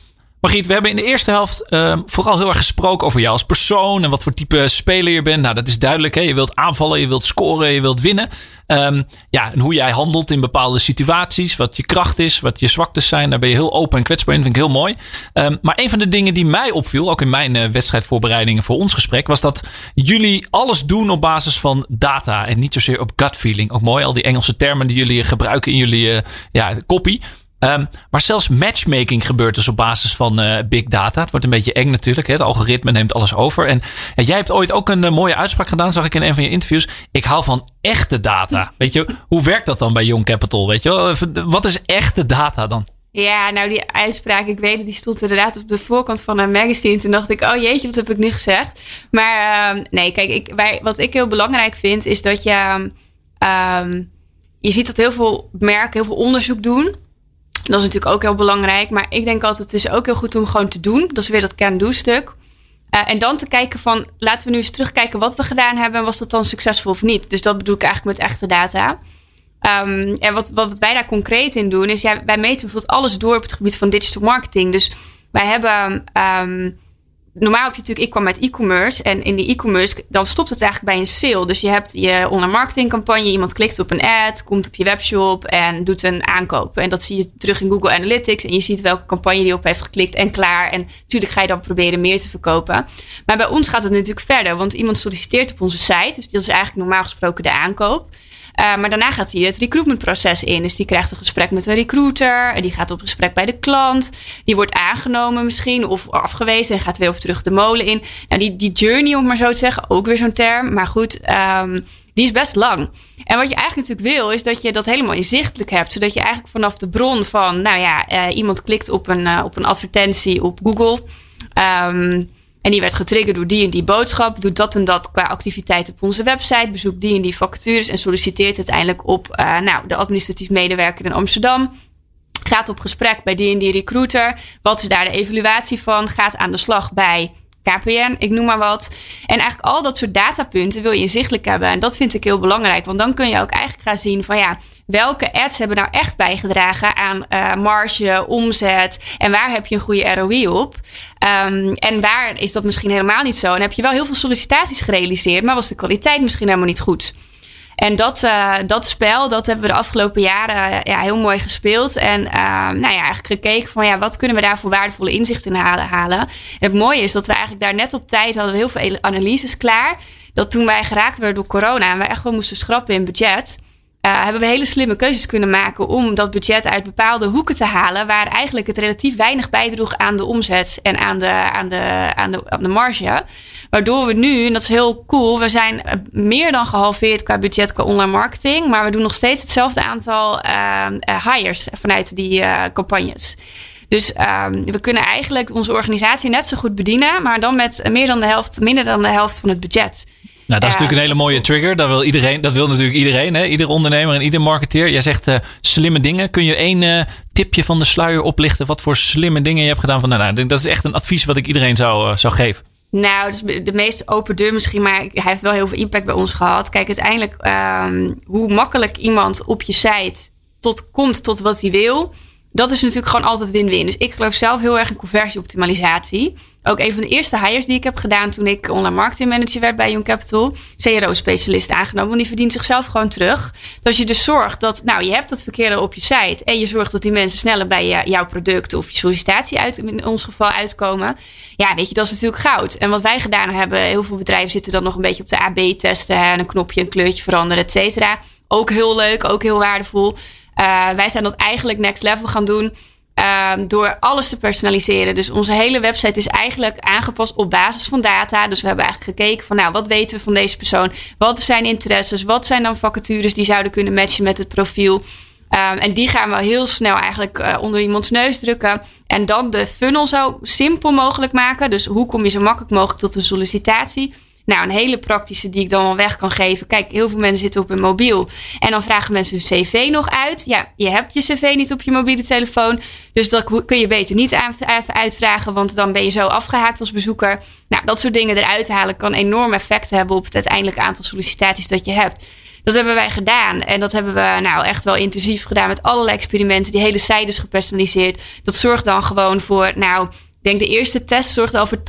Margriet, we hebben in de eerste helft uh, vooral heel erg gesproken over jou als persoon en wat voor type speler je bent. Nou, dat is duidelijk. Hè? Je wilt aanvallen, je wilt scoren, je wilt winnen. Um, ja, en hoe jij handelt in bepaalde situaties, wat je kracht is, wat je zwaktes zijn. Daar ben je heel open en kwetsbaar in. Dat vind ik heel mooi. Um, maar een van de dingen die mij opviel, ook in mijn uh, wedstrijdvoorbereidingen voor ons gesprek, was dat jullie alles doen op basis van data en niet zozeer op gut feeling. Ook mooi, al die Engelse termen die jullie gebruiken in jullie uh, ja, copy. Um, maar zelfs matchmaking gebeurt dus op basis van uh, big data. Het wordt een beetje eng natuurlijk. Hè? Het algoritme neemt alles over. En, en jij hebt ooit ook een uh, mooie uitspraak gedaan, zag ik in een van je interviews. Ik hou van echte data. Weet je, hoe werkt dat dan bij Young Capital? Weet je, wat is echte data dan? Ja, nou die uitspraak, ik weet het, die stond inderdaad op de voorkant van een magazine. Toen dacht ik, oh jeetje, wat heb ik nu gezegd? Maar uh, nee, kijk, ik, wij, wat ik heel belangrijk vind, is dat je... Um, je ziet dat heel veel merken heel veel onderzoek doen. Dat is natuurlijk ook heel belangrijk. Maar ik denk altijd, het is ook heel goed om gewoon te doen. Dat is weer dat can-do-stuk. Uh, en dan te kijken van, laten we nu eens terugkijken wat we gedaan hebben. En was dat dan succesvol of niet? Dus dat bedoel ik eigenlijk met echte data. Um, en wat, wat wij daar concreet in doen, is wij meten bijvoorbeeld alles door op het gebied van digital marketing. Dus wij hebben um, normaal heb je natuurlijk, ik kwam met e-commerce. En in die e-commerce, dan stopt het eigenlijk bij een sale. Dus je hebt je online marketingcampagne. Iemand klikt op een ad, komt op je webshop en doet een aankoop. En dat zie je terug in Google Analytics. En je ziet welke campagne die op heeft geklikt en klaar. En natuurlijk ga je dan proberen meer te verkopen. Maar bij ons gaat het natuurlijk verder. Want iemand solliciteert op onze site. Dus dat is eigenlijk normaal gesproken de aankoop. Uh, maar daarna gaat hij het recruitmentproces in. Dus die krijgt een gesprek met een recruiter. Die gaat op gesprek bij de klant. Die wordt aangenomen misschien of afgewezen en gaat weer op terug de molen in. Nou, die, die journey, om maar zo te zeggen, ook weer zo'n term. Maar goed, um, die is best lang. En wat je eigenlijk natuurlijk wil, is dat je dat helemaal inzichtelijk hebt. Zodat je eigenlijk vanaf de bron van, nou ja, uh, iemand klikt op een, uh, op een advertentie op Google. Um, en die werd getriggerd door die en die boodschap. Doet dat en dat qua activiteit op onze website. Bezoekt die en die vacatures. En solliciteert uiteindelijk op uh, nou, de administratief medewerker in Amsterdam. Gaat op gesprek bij die en die recruiter. Wat is daar de evaluatie van? Gaat aan de slag bij KPN, ik noem maar wat. En eigenlijk al dat soort datapunten wil je inzichtelijk hebben. En dat vind ik heel belangrijk. Want dan kun je ook eigenlijk gaan zien van ja, welke ads hebben nou echt bijgedragen aan uh, marge, omzet en waar heb je een goede ROI op? Um, en waar is dat misschien helemaal niet zo? En heb je wel heel veel sollicitaties gerealiseerd, maar was de kwaliteit misschien helemaal niet goed? En dat, uh, dat spel, dat hebben we de afgelopen jaren ja, heel mooi gespeeld. En uh, nou ja, eigenlijk gekeken van ja, wat kunnen we daar voor waardevolle inzichten in halen. En het mooie is dat we eigenlijk daar net op tijd hadden heel veel analyses klaar. Dat toen wij geraakt werden door corona en we echt wel moesten schrappen in budget uh, hebben we hele slimme keuzes kunnen maken om dat budget uit bepaalde hoeken te halen, waar eigenlijk het relatief weinig bijdroeg aan de omzet en aan de, aan de, aan de, aan de marge. Waardoor we nu, en dat is heel cool, we zijn eh, meer dan gehalveerd qua budget qua online marketing, maar we doen nog steeds hetzelfde aantal uh, hires vanuit die campagnes. Dus um, we kunnen eigenlijk onze organisatie net zo goed bedienen, maar dan met meer dan de helft, minder dan de helft van het budget. Nou, dat is natuurlijk een hele mooie trigger. Dat wil, iedereen, dat wil natuurlijk iedereen, hè? ieder ondernemer en ieder marketeer. Jij zegt uh, slimme dingen. Kun je één uh, tipje van de sluier oplichten? Wat voor slimme dingen je hebt gedaan? Van, nou, nou, dat is echt een advies wat ik iedereen zou, uh, zou geven. Nou, dus de meest open deur misschien, maar hij heeft wel heel veel impact bij ons gehad. Kijk, uiteindelijk um, hoe makkelijk iemand op je site tot, komt tot wat hij wil dat is natuurlijk gewoon altijd win-win. Dus ik geloof zelf heel erg in conversieoptimalisatie. Ook een van de eerste hires die ik heb gedaan toen ik online marketing manager werd bij Young Capital. CRO-specialist aangenomen, want die verdient zichzelf gewoon terug. Als je dus zorgt dat, nou, je hebt dat verkeerde op je site. En je zorgt dat die mensen sneller bij jouw product of je sollicitatie uit, in ons geval uitkomen. Ja, weet je, dat is natuurlijk goud. En wat wij gedaan hebben, heel veel bedrijven zitten dan nog een beetje op de AB-testen. En een knopje, een kleurtje veranderen, et cetera. Ook heel leuk, ook heel waardevol. Uh, wij zijn dat eigenlijk next level gaan doen. Uh, door alles te personaliseren. Dus onze hele website is eigenlijk aangepast op basis van data. Dus we hebben eigenlijk gekeken van nou, wat weten we van deze persoon? Wat zijn interesses? Wat zijn dan vacatures die zouden kunnen matchen met het profiel? Um, en die gaan we heel snel eigenlijk uh, onder iemands neus drukken. En dan de funnel zo simpel mogelijk maken. Dus hoe kom je zo makkelijk mogelijk tot een sollicitatie? Nou, een hele praktische die ik dan wel weg kan geven. Kijk, heel veel mensen zitten op hun mobiel. En dan vragen mensen hun cv nog uit. Ja, je hebt je cv niet op je mobiele telefoon. Dus dat kun je beter niet uitvragen. Want dan ben je zo afgehaakt als bezoeker. Nou, dat soort dingen eruit halen kan enorm effect hebben op het uiteindelijke aantal sollicitaties dat je hebt. Dat hebben wij gedaan. En dat hebben we nou echt wel intensief gedaan met allerlei experimenten. Die hele cijfers gepersonaliseerd. Dat zorgt dan gewoon voor, nou, denk de eerste test zorgde al voor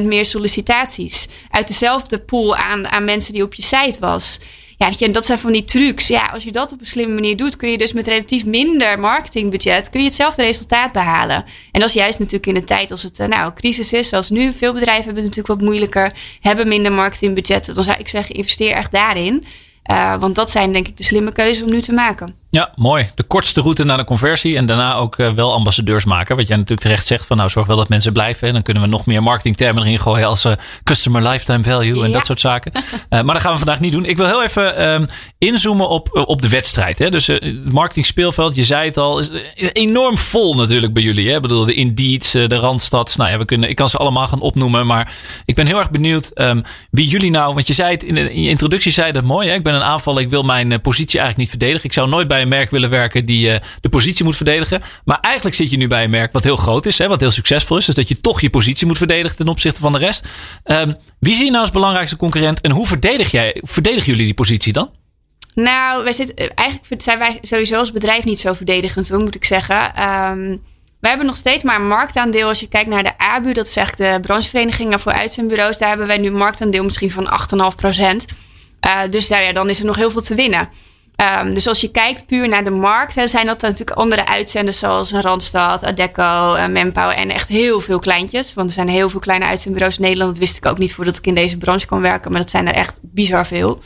80% meer sollicitaties. Uit dezelfde pool aan, aan mensen die op je site was. Ja, weet je, en dat zijn van die trucs. Ja, als je dat op een slimme manier doet, kun je dus met relatief minder marketingbudget kun je hetzelfde resultaat behalen. En dat is juist natuurlijk in een tijd als het eh, nou crisis is, zoals nu. Veel bedrijven hebben het natuurlijk wat moeilijker, hebben minder marketingbudget. Dan zou ik zeggen, investeer echt daarin. Uh, want dat zijn denk ik de slimme keuzes om nu te maken. Ja, mooi. De kortste route naar de conversie en daarna ook uh, wel ambassadeurs maken. Wat jij natuurlijk terecht zegt van nou zorg wel dat mensen blijven. En dan kunnen we nog meer marketingtermen erin gooien als uh, customer lifetime value en ja. dat soort zaken. maar dat gaan we vandaag niet doen. Ik wil heel even ehm, inzoomen op, op de wedstrijd. Hè? Dus het marketing speelveld, je zei het al, is, is enorm vol natuurlijk bij jullie. Hè? Ik bedoel, de Indeeds, de Randstads. Nou ja, we kunnen, ik kan ze allemaal gaan opnoemen. Maar ik ben heel erg benieuwd um, wie jullie nou, want je zei het in, in je introductie, zei dat mooi. Hè? Ik ben een aanvaller, ik wil mijn positie eigenlijk niet verdedigen. Ik zou nooit bij een merk willen werken die uh, de positie moet verdedigen. Maar eigenlijk zit je nu bij een merk wat heel groot is, hè, wat heel succesvol is. Dus dat je toch je positie moet verdedigen ten opzichte van de rest. Um, wie zie je nou als belangrijkste concurrent en hoe verdedig jij, verdedigen jullie die positie dan? Nou, wij zitten, eigenlijk zijn wij sowieso als bedrijf niet zo verdedigend, hoor, moet ik zeggen. Um, we hebben nog steeds maar een marktaandeel. Als je kijkt naar de ABU, dat is eigenlijk de brancheverenigingen voor uitzendbureaus. Daar hebben wij nu een marktaandeel misschien van 8,5 procent. Uh, dus daar, ja, dan is er nog heel veel te winnen. Um, dus als je kijkt puur naar de markt, hè, zijn dat natuurlijk andere uitzenders zoals Randstad, Adecco, uh, Manpower en echt heel veel kleintjes. Want er zijn heel veel kleine uitzendbureaus in Nederland. Dat wist ik ook niet voordat ik in deze branche kon werken, maar dat zijn er echt bizar veel.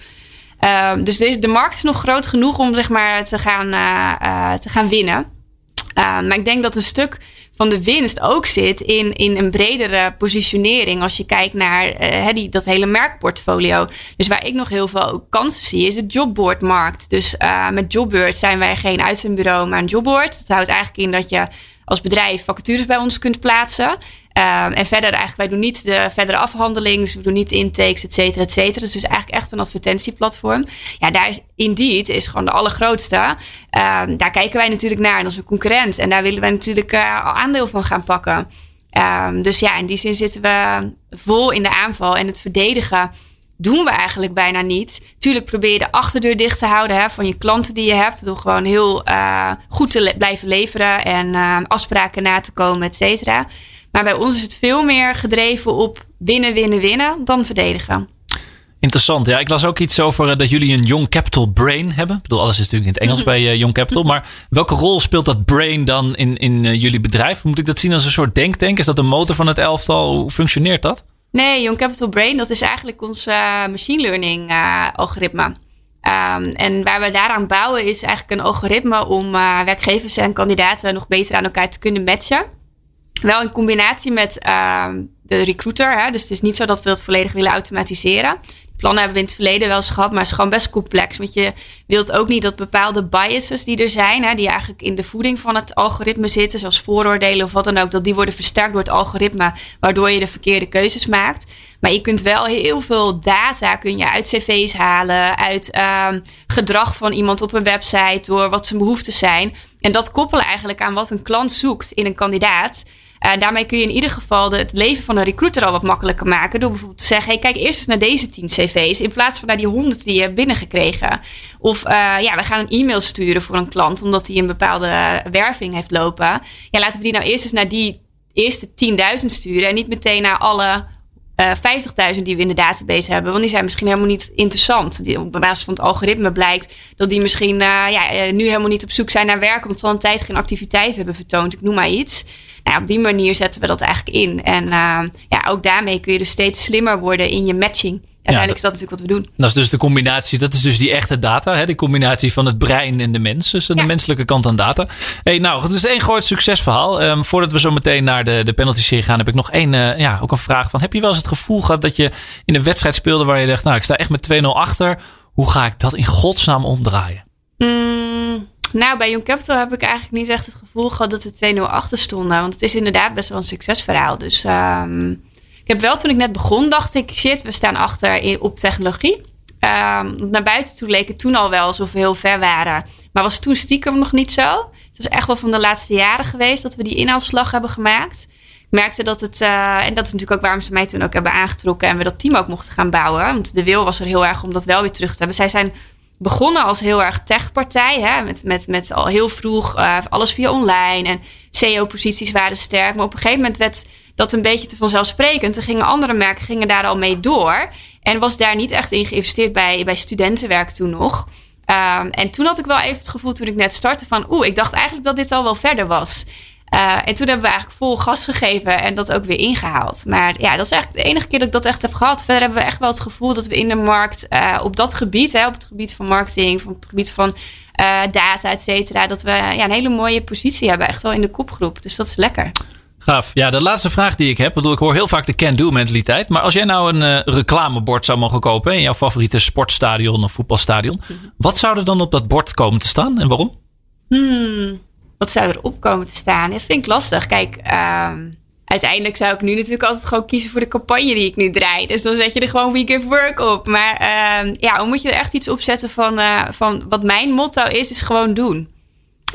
Um, dus de markt is nog groot genoeg om zeg maar, te, gaan, uh, uh, te gaan winnen. Um, maar ik denk dat een stuk van de winst ook zit in, in een bredere positionering. Als je kijkt naar uh, die, dat hele merkportfolio. Dus waar ik nog heel veel kansen zie, is de jobboardmarkt. Dus uh, met Jobboard zijn wij geen uitzendbureau, maar een jobboard. Dat houdt eigenlijk in dat je als bedrijf vacatures bij ons kunt plaatsen. Um, en verder eigenlijk, wij doen niet de verdere afhandeling, dus we doen niet de intakes, et cetera, et cetera. Dus eigenlijk echt een advertentieplatform. Ja, daar is Indeed is gewoon de allergrootste. Um, daar kijken wij natuurlijk naar en dat is een concurrent. En daar willen wij natuurlijk uh, aandeel van gaan pakken. Um, dus ja, in die zin zitten we vol in de aanval en het verdedigen doen we eigenlijk bijna niet. Tuurlijk probeer je de achterdeur dicht te houden hè, van je klanten die je hebt. Door gewoon heel uh, goed te blijven leveren en uh, afspraken na te komen, et cetera. Maar bij ons is het veel meer gedreven op winnen, winnen, winnen dan verdedigen. Interessant. Ja, ik las ook iets over eh, dat jullie een Young Capital Brain hebben. Ik bedoel, alles is natuurlijk in het Engels bij uh, Young Capital. Maar welke rol speelt dat brain dan in, in uh, jullie bedrijf? Moet ik dat zien als een soort denktank? Is dat de motor van het elftal? Hoe functioneert dat? Nee, Young Capital Brain, dat is eigenlijk ons machine learning algoritme. Um, en waar we daaraan bouwen is eigenlijk een algoritme om werkgevers en kandidaten nog beter aan elkaar te kunnen matchen. Wel in combinatie met ehm, de recruiter. Hè? Dus het is niet zo dat we dat volledig willen automatiseren plannen hebben we in het verleden wel eens gehad, maar het is gewoon best complex. Want je wilt ook niet dat bepaalde biases die er zijn, hè, die eigenlijk in de voeding van het algoritme zitten, zoals vooroordelen of wat dan ook, dat die worden versterkt door het algoritme, waardoor je de verkeerde keuzes maakt. Maar je kunt wel heel veel data kun je uit cv's halen, uit uh, gedrag van iemand op een website, door wat zijn behoeften zijn. En dat koppelen eigenlijk aan wat een klant zoekt in een kandidaat. En eh, daarmee kun je in ieder geval de, het leven van een recruiter al wat makkelijker maken. Door bijvoorbeeld te zeggen: hey, kijk eerst eens naar deze 10 cv's. In plaats van naar die 100 die je hebt binnengekregen. Of uh, ja, we gaan een e-mail sturen voor een klant. Omdat hij een bepaalde werving heeft lopen. Ja, laten we die nou eerst eens naar die eerste 10.000 sturen. En niet meteen naar alle uh, eh, 50.000 die we in de database hebben. Want die zijn misschien helemaal niet interessant. Die, op basis van het algoritme blijkt dat die misschien uh, ja, nu helemaal niet op zoek zijn naar werk. Omdat ze al een tijd geen activiteit hebben vertoond. Ik noem maar iets nou, op die manier zetten we dat eigenlijk in. En ja, ook daarmee kun je dus steeds slimmer worden in je matching. Uiteindelijk is dat natuurlijk wat we doen. Dat is dus de combinatie, dat is dus die echte data. Hè? De combinatie van het brein en de mens. Dus de menselijke kant aan data. Hey, nou, het is één groot succesverhaal. Um, voordat we zo meteen naar de, de penalty serie gaan, heb ik nog één, uh, ja, ook een vraag van. Heb je wel eens het gevoel gehad dat je in een wedstrijd speelde waar je dacht, nou, ik sta echt met 2-0 achter. Hoe ga ik dat in godsnaam omdraaien? Mm, nou, bij Young Capital heb ik eigenlijk niet echt het gevoel gehad dat we 2-0 achter stonden. Want het is inderdaad best wel een succesverhaal. Dus um, ik heb wel toen ik net begon, dacht ik, shit, we staan achter op technologie. Um, naar buiten toe leek het toen al wel alsof we heel ver waren. Maar was toen stiekem nog niet zo. Het was echt wel van de laatste jaren geweest dat we die inhaalslag hebben gemaakt. Ik merkte dat het, uh, en dat is natuurlijk ook waarom ze mij toen ook hebben aangetrokken en we dat team ook mochten gaan bouwen. Want de wil was er heel erg om dat wel weer terug te hebben. Zij zijn begonnen als heel erg techpartij. Hè, met, met, met al heel vroeg uh, alles via online. En CEO-posities waren sterk. Maar op een gegeven moment werd dat een beetje te vanzelfsprekend. Er gingen andere merken gingen daar al mee door. En was daar niet echt in geïnvesteerd bij, bij studentenwerk toen nog. Um, en toen had ik wel even het gevoel toen ik net startte van... oeh, ik dacht eigenlijk dat dit al wel verder was. Uh, en toen hebben we eigenlijk vol gas gegeven en dat ook weer ingehaald. Maar ja, dat is eigenlijk de enige keer dat ik dat echt heb gehad. Verder hebben we echt wel het gevoel dat we in de markt uh, op dat gebied, hè, op het gebied van marketing, op het gebied van uh, data, et cetera, dat we ja, een hele mooie positie hebben, echt wel in de kopgroep. Dus dat is lekker. Gaaf. Ja, de laatste vraag die ik heb. Bedoel, ik hoor heel vaak de can-do mentaliteit. Maar als jij nou een uh, reclamebord zou mogen kopen in jouw favoriete sportstadion of voetbalstadion. -hmm. Wat zou er dan op dat bord komen te staan en waarom? Hmm wat zou er op komen te staan? Dat vind ik lastig. Kijk, um, uiteindelijk zou ik nu natuurlijk altijd gewoon kiezen voor de campagne die ik nu draai. Dus dan zet je er gewoon We Give Work op. Maar uh, ja, dan moet je er echt iets op zetten van, uh, van wat mijn motto is, is gewoon doen.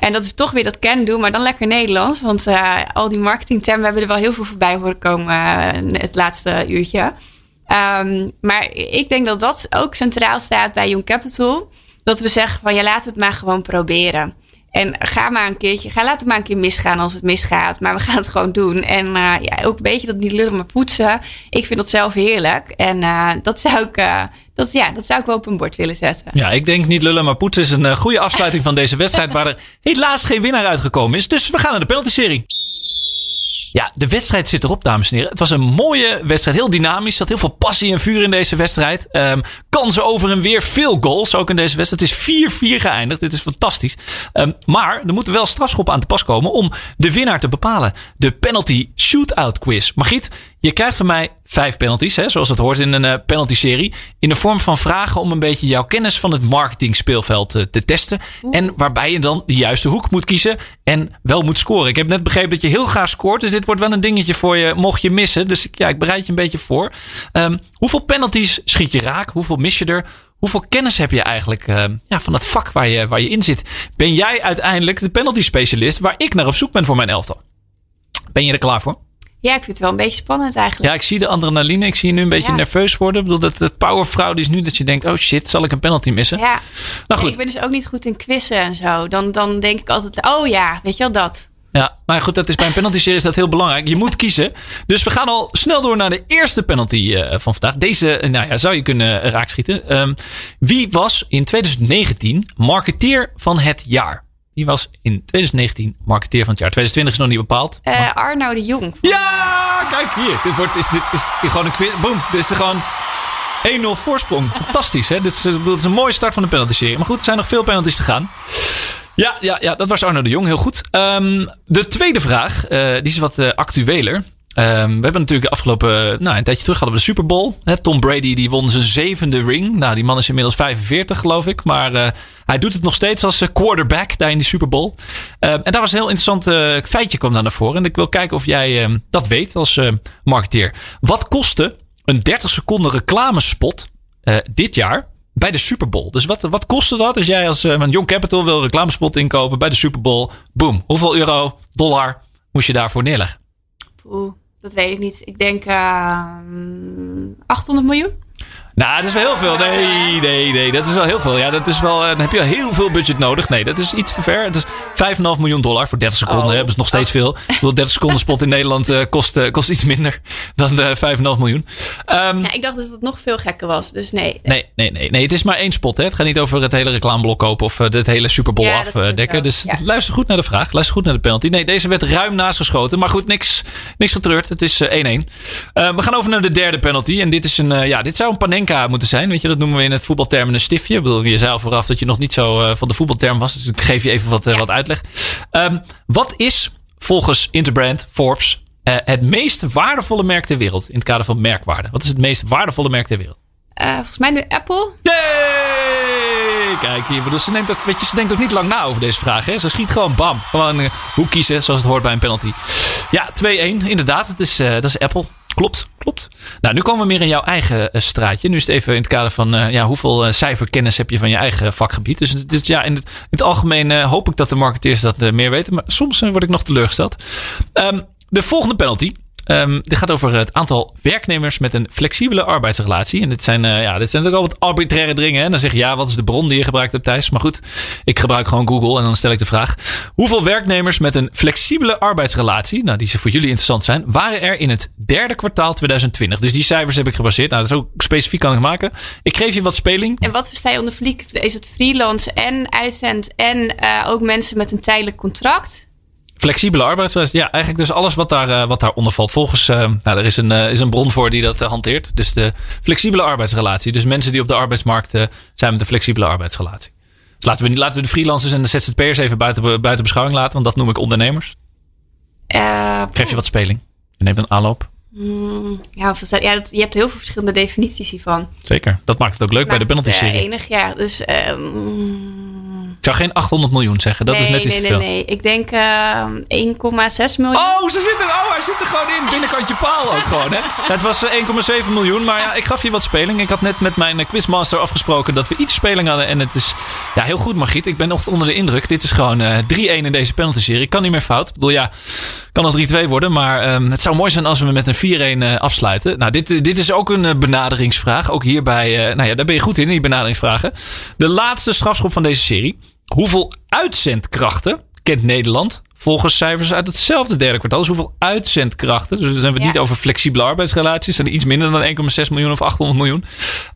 En dat is toch weer dat can doen, maar dan lekker Nederlands. Want uh, al die marketingtermen hebben er wel heel veel voorbij horen komen het laatste uurtje. Um, maar ik denk dat dat ook centraal staat bij Young Capital. Dat we zeggen van ja, laten we het maar gewoon proberen. En ga maar een keertje, ga laten maar een keer misgaan als het misgaat. Maar we gaan het gewoon doen. En uh, ja, ook een beetje dat niet lullen maar poetsen. Ik vind dat zelf heerlijk. En uh, dat zou ik, uh, dat, ja, dat zou ik wel op een bord willen zetten. Ja, ik denk niet lullen maar poetsen is een goede afsluiting van deze wedstrijd. waar er helaas geen winnaar uitgekomen is. Dus we gaan naar de penalty-serie. Ja, de wedstrijd zit erop, dames en heren. Het was een mooie wedstrijd. Heel dynamisch. Er zat heel veel passie en vuur in deze wedstrijd. Um, kansen over en weer. Veel goals ook in deze wedstrijd. Het is 4-4 geëindigd. Dit is fantastisch. Um, maar er moeten wel strafschoppen aan te pas komen om de winnaar te bepalen. De penalty shootout quiz. Margriet, je krijgt van mij vijf penalties, hè, zoals dat hoort in een uh, penalty-serie. In de vorm van vragen om een beetje jouw kennis van het marketing speelveld uh, te testen. Oeh. En waarbij je dan de juiste hoek moet kiezen en wel moet scoren. Ik heb net begrepen dat je heel graag scoort. Dus dit wordt wel een dingetje voor je, mocht je missen. Dus ja, ik bereid je een beetje voor. Um, hoeveel penalties schiet je raak? Hoeveel mis je er? Hoeveel kennis heb je eigenlijk uh, ja, van het vak waar je, waar je in zit? Ben jij uiteindelijk de penalty specialist waar ik naar op zoek ben voor mijn elftal? Ben je er klaar voor? Ja, ik vind het wel een beetje spannend eigenlijk. Ja, ik zie de adrenaline. Ik zie je nu een beetje ja. nerveus worden. Ik bedoel, dat het powerfraude is nu dat je denkt... oh shit, zal ik een penalty missen? Ja. Nou goed. ik ben dus ook niet goed in quizzen en zo. Dan, dan denk ik altijd, oh ja, weet je wel dat. Ja, maar goed, dat is bij een penalty serie is dat heel belangrijk. Je moet kiezen. Dus we gaan al snel door naar de eerste penalty uh, van vandaag. Deze nou ja, zou je kunnen raakschieten. Um, wie was in 2019 marketeer van het jaar? Wie was in 2019 marketeer van het jaar? 2020 is nog niet bepaald. Uh, Arno de Jong. Ja, kijk hier. Dit, wordt, is, dit is gewoon een quiz. Boom. Dit is gewoon 1-0 voorsprong. Fantastisch, hè? Dit is, dit is, een mooie start van de penalty-serie. Maar goed, er zijn nog veel penalties te gaan. Ja, ja, ja dat was Arno de Jong. Heel goed. Um, de tweede vraag, uh, die is wat uh, actueler. Um, we hebben natuurlijk de afgelopen, nou, een tijdje terug hadden we de Super Bowl. Tom Brady die won zijn zevende ring. Nou, die man is inmiddels 45, geloof ik. Maar uh, hij doet het nog steeds als quarterback daar in die Super Bowl. Uh, en daar was een heel interessant feitje kwam daar naar voren. En ik wil kijken of jij uh, dat weet als marketeer. Wat kostte een 30 seconden reclamespot dit jaar bij de Super Bowl. Dus wat, wat kostte dat als jij als een Young Capital wil reclamespot inkopen bij de Super Bowl? Boom. Hoeveel euro, dollar moest je daarvoor neerleggen? Oeh, dat weet ik niet. Ik denk uh, 800 miljoen. Nou, dat is wel heel veel. Nee, nee, nee. Dat is wel heel veel. Ja, dat is wel, dan heb je heel veel budget nodig. Nee, dat is iets te ver. Het is 5,5 miljoen dollar voor 30 seconden. Oh. Hebben ze nog steeds oh. veel. Ik wil 30 seconden spot in Nederland uh, kost, uh, kost iets minder dan uh, 5,5 miljoen. Um, ja, ik dacht dus dat het nog veel gekker was. Dus nee. Nee, nee, nee. nee het is maar één spot. Hè. Het gaat niet over het hele reclameblok kopen of het hele Super Bowl ja, afdekken. Dus ja. luister goed naar de vraag. Luister goed naar de penalty. Nee, deze werd ruim naast geschoten. Maar goed, niks, niks getreurd. Het is 1-1. we gaan over naar de derde penalty. En dit, is een, ja, dit zou een Panenka moeten zijn. Weet je, dat noemen we in het voetbalterm een stiftje. Ik bedoel, je zei al vooraf dat je nog niet zo uh, van de voetbalterm was. Dus ik geef je even wat, uh, ja. wat uitleg. Um, wat is volgens Interbrand, Forbes, uh, het meest waardevolle merk ter wereld? In het kader van merkwaarde. Wat is het meest waardevolle merk ter wereld? volgens mij nu Apple. Yay! Kijk hier, bedoel, ze, neemt ook, weet je, ze denkt ook niet lang na over deze vraag. Hè? Ze schiet gewoon bam. Gewoon hoe kiezen, zoals het hoort bij een penalty. Ja, 2-1. Inderdaad, dat is, dat is Apple. Klopt, klopt. Nou, nu komen we meer in jouw eigen uh, straatje. Nu is het even in het kader van uh, ja, hoeveel uh, cijferkennis heb je van je eigen vakgebied. Dus, dus ja, in het, in het algemeen hoop ik dat de marketeers dat meer weten. Maar soms word ik nog teleurgesteld. Um, de volgende penalty. Um, dit gaat over het aantal werknemers met een flexibele arbeidsrelatie. En dit zijn, uh, ja, dit zijn natuurlijk al wat arbitraire dingen. Dan zeg je, ja, wat is de bron die je gebruikt hebt, Thijs? Maar goed, ik gebruik gewoon Google en dan stel ik de vraag. Hoeveel werknemers met een flexibele arbeidsrelatie, nou, die ze voor jullie interessant zijn, waren er in het derde kwartaal 2020? Dus die cijfers heb ik gebaseerd. Nou, dat is ook specifiek kan ik maken. Ik geef je wat speling. En wat versta je onder Is het freelance en uitzend en uh, ook mensen met een tijdelijk contract? Flexibele arbeidsreis. Ja, eigenlijk dus alles wat, daar, uh, wat daaronder valt. Volgens, uh, nou, er is een, uh, is een bron voor die dat hanteert. Dus de flexibele arbeidsrelatie. Dus mensen die op de arbeidsmarkt zijn met een flexibele arbeidsrelatie. Dus laten, we, laten we de freelancers en de ZZP'ers even buiten, buiten beschouwing laten. Want dat noem ik ondernemers. Geef je wat speling. Je neemt een aanloop. Mm, ja, ja dat, je hebt heel veel verschillende definities hiervan. Zeker. Dat maakt het ook leuk bij de penalty serie. Ja, enig, ja. Dus... Um, ik zou geen 800 miljoen zeggen. Dat nee, is net iets nee, te veel. Nee, nee, Ik denk uh, 1,6 miljoen. Oh, ze zit er, oh, hij zit er gewoon in. Binnenkantje paal ook gewoon. Hè? Het was 1,7 miljoen. Maar ja, ik gaf je wat speling. Ik had net met mijn quizmaster afgesproken dat we iets speling hadden. En het is ja, heel goed, Margriet. Ik ben nog onder de indruk. Dit is gewoon uh, 3-1 in deze penalty-serie. Ik kan niet meer fout. Ik bedoel, ja, kan nog 3-2 worden. Maar um, het zou mooi zijn als we met een 4-1 uh, afsluiten. Nou, dit, dit is ook een benaderingsvraag. Ook hierbij, nou ja, daar ben je goed in, in die benaderingsvragen. De laatste strafschop van deze serie. Hoeveel uitzendkrachten kent Nederland volgens cijfers uit hetzelfde derde kwartaal? Dus hoeveel uitzendkrachten? Dus dan hebben we het ja. niet over flexibele arbeidsrelaties. Zijn iets minder dan 1,6 miljoen of 800 miljoen?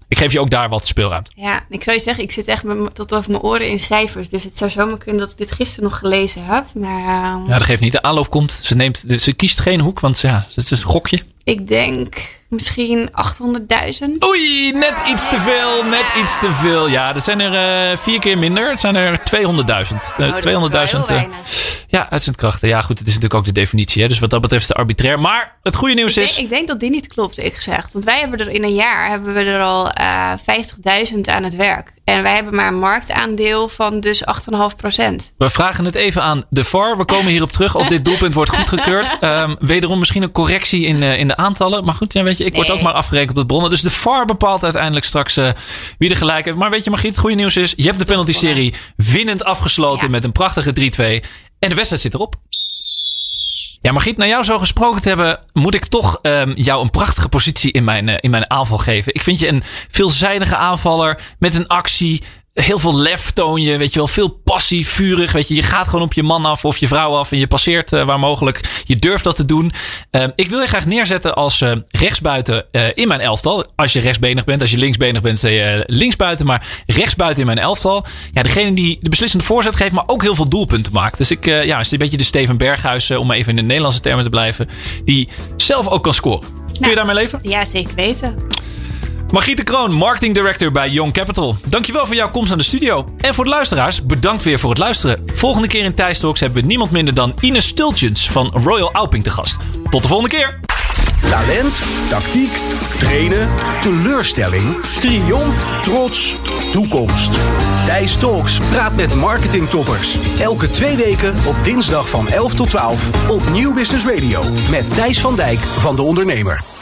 Ik geef je ook daar wat speelruimte. Ja, ik zou je zeggen, ik zit echt met, tot over mijn oren in cijfers. Dus het zou zomaar kunnen dat ik dit gisteren nog gelezen heb. Maar, uh... Ja, dat geeft niet. De aanloop komt. Ze, neemt, ze kiest geen hoek, want ja, het is een gokje. Ik denk misschien 800.000. Oei, net iets te veel, net iets te veel. Ja, dat zijn er uh, vier keer minder. Het zijn er 200.000. Uh, 200.000. Uh, ja, uitzendkrachten. Ja, goed, het is natuurlijk ook de definitie. Hè? Dus wat dat betreft is arbitrair. Maar het goede nieuws ik is. Denk, ik denk dat die niet klopt, ik gezegd. Want wij hebben er in een jaar hebben we er al uh, 50.000 aan het werk. En wij hebben maar een marktaandeel van dus 8,5 procent. We vragen het even aan de VAR. We komen hierop terug of dit doelpunt wordt goedgekeurd. Um, wederom misschien een correctie in, uh, in de aantallen. Maar goed, ja, weet je, ik word ook maar afgerekend op de bronnen. Dus de VAR bepaalt uiteindelijk straks uh, wie er gelijk heeft. Maar weet je, Margriet, het goede nieuws is... je hebt de penalty-serie winnend afgesloten ja. met een prachtige 3-2. En de wedstrijd zit erop. Ja, Margriet, naar jou zo gesproken te hebben, moet ik toch um, jou een prachtige positie in mijn, uh, in mijn aanval geven. Ik vind je een veelzijdige aanvaller met een actie. Heel veel lef toon je, weet je wel, veel passie, vurig, weet je. Je gaat gewoon op je man af of je vrouw af en je passeert uh, waar mogelijk. Je durft dat te doen. Uh, ik wil je graag neerzetten als uh, rechtsbuiten in mijn elftal. Als je rechtsbenig bent, als je linksbenig bent, je linksbuiten, maar rechtsbuiten in mijn elftal. Ja, degene die de beslissende voorzet geeft, maar ook heel veel doelpunten maakt. Dus ik, ja, is een beetje de Steven Berghuis, om even in de Nederlandse termen te blijven, die zelf ook kan scoren. Kun je Nou, daarmee leven? Ja, zeker weten. Margriet de Kroon, marketing director bij Young Capital. Dankjewel voor jouw komst aan de studio. En voor de luisteraars, bedankt weer voor het luisteren. Volgende keer in Thijs Talks hebben we niemand minder dan Ines Stultjens van Royal Alping te gast. Tot de volgende keer. Talent, tactiek, trainen, teleurstelling, triomf, trots, toekomst. Thijs Talks praat met marketingtoppers. Elke twee weken op dinsdag van 11 tot 12 op Nieuw Business Radio. Met Thijs van Dijk van De Ondernemer.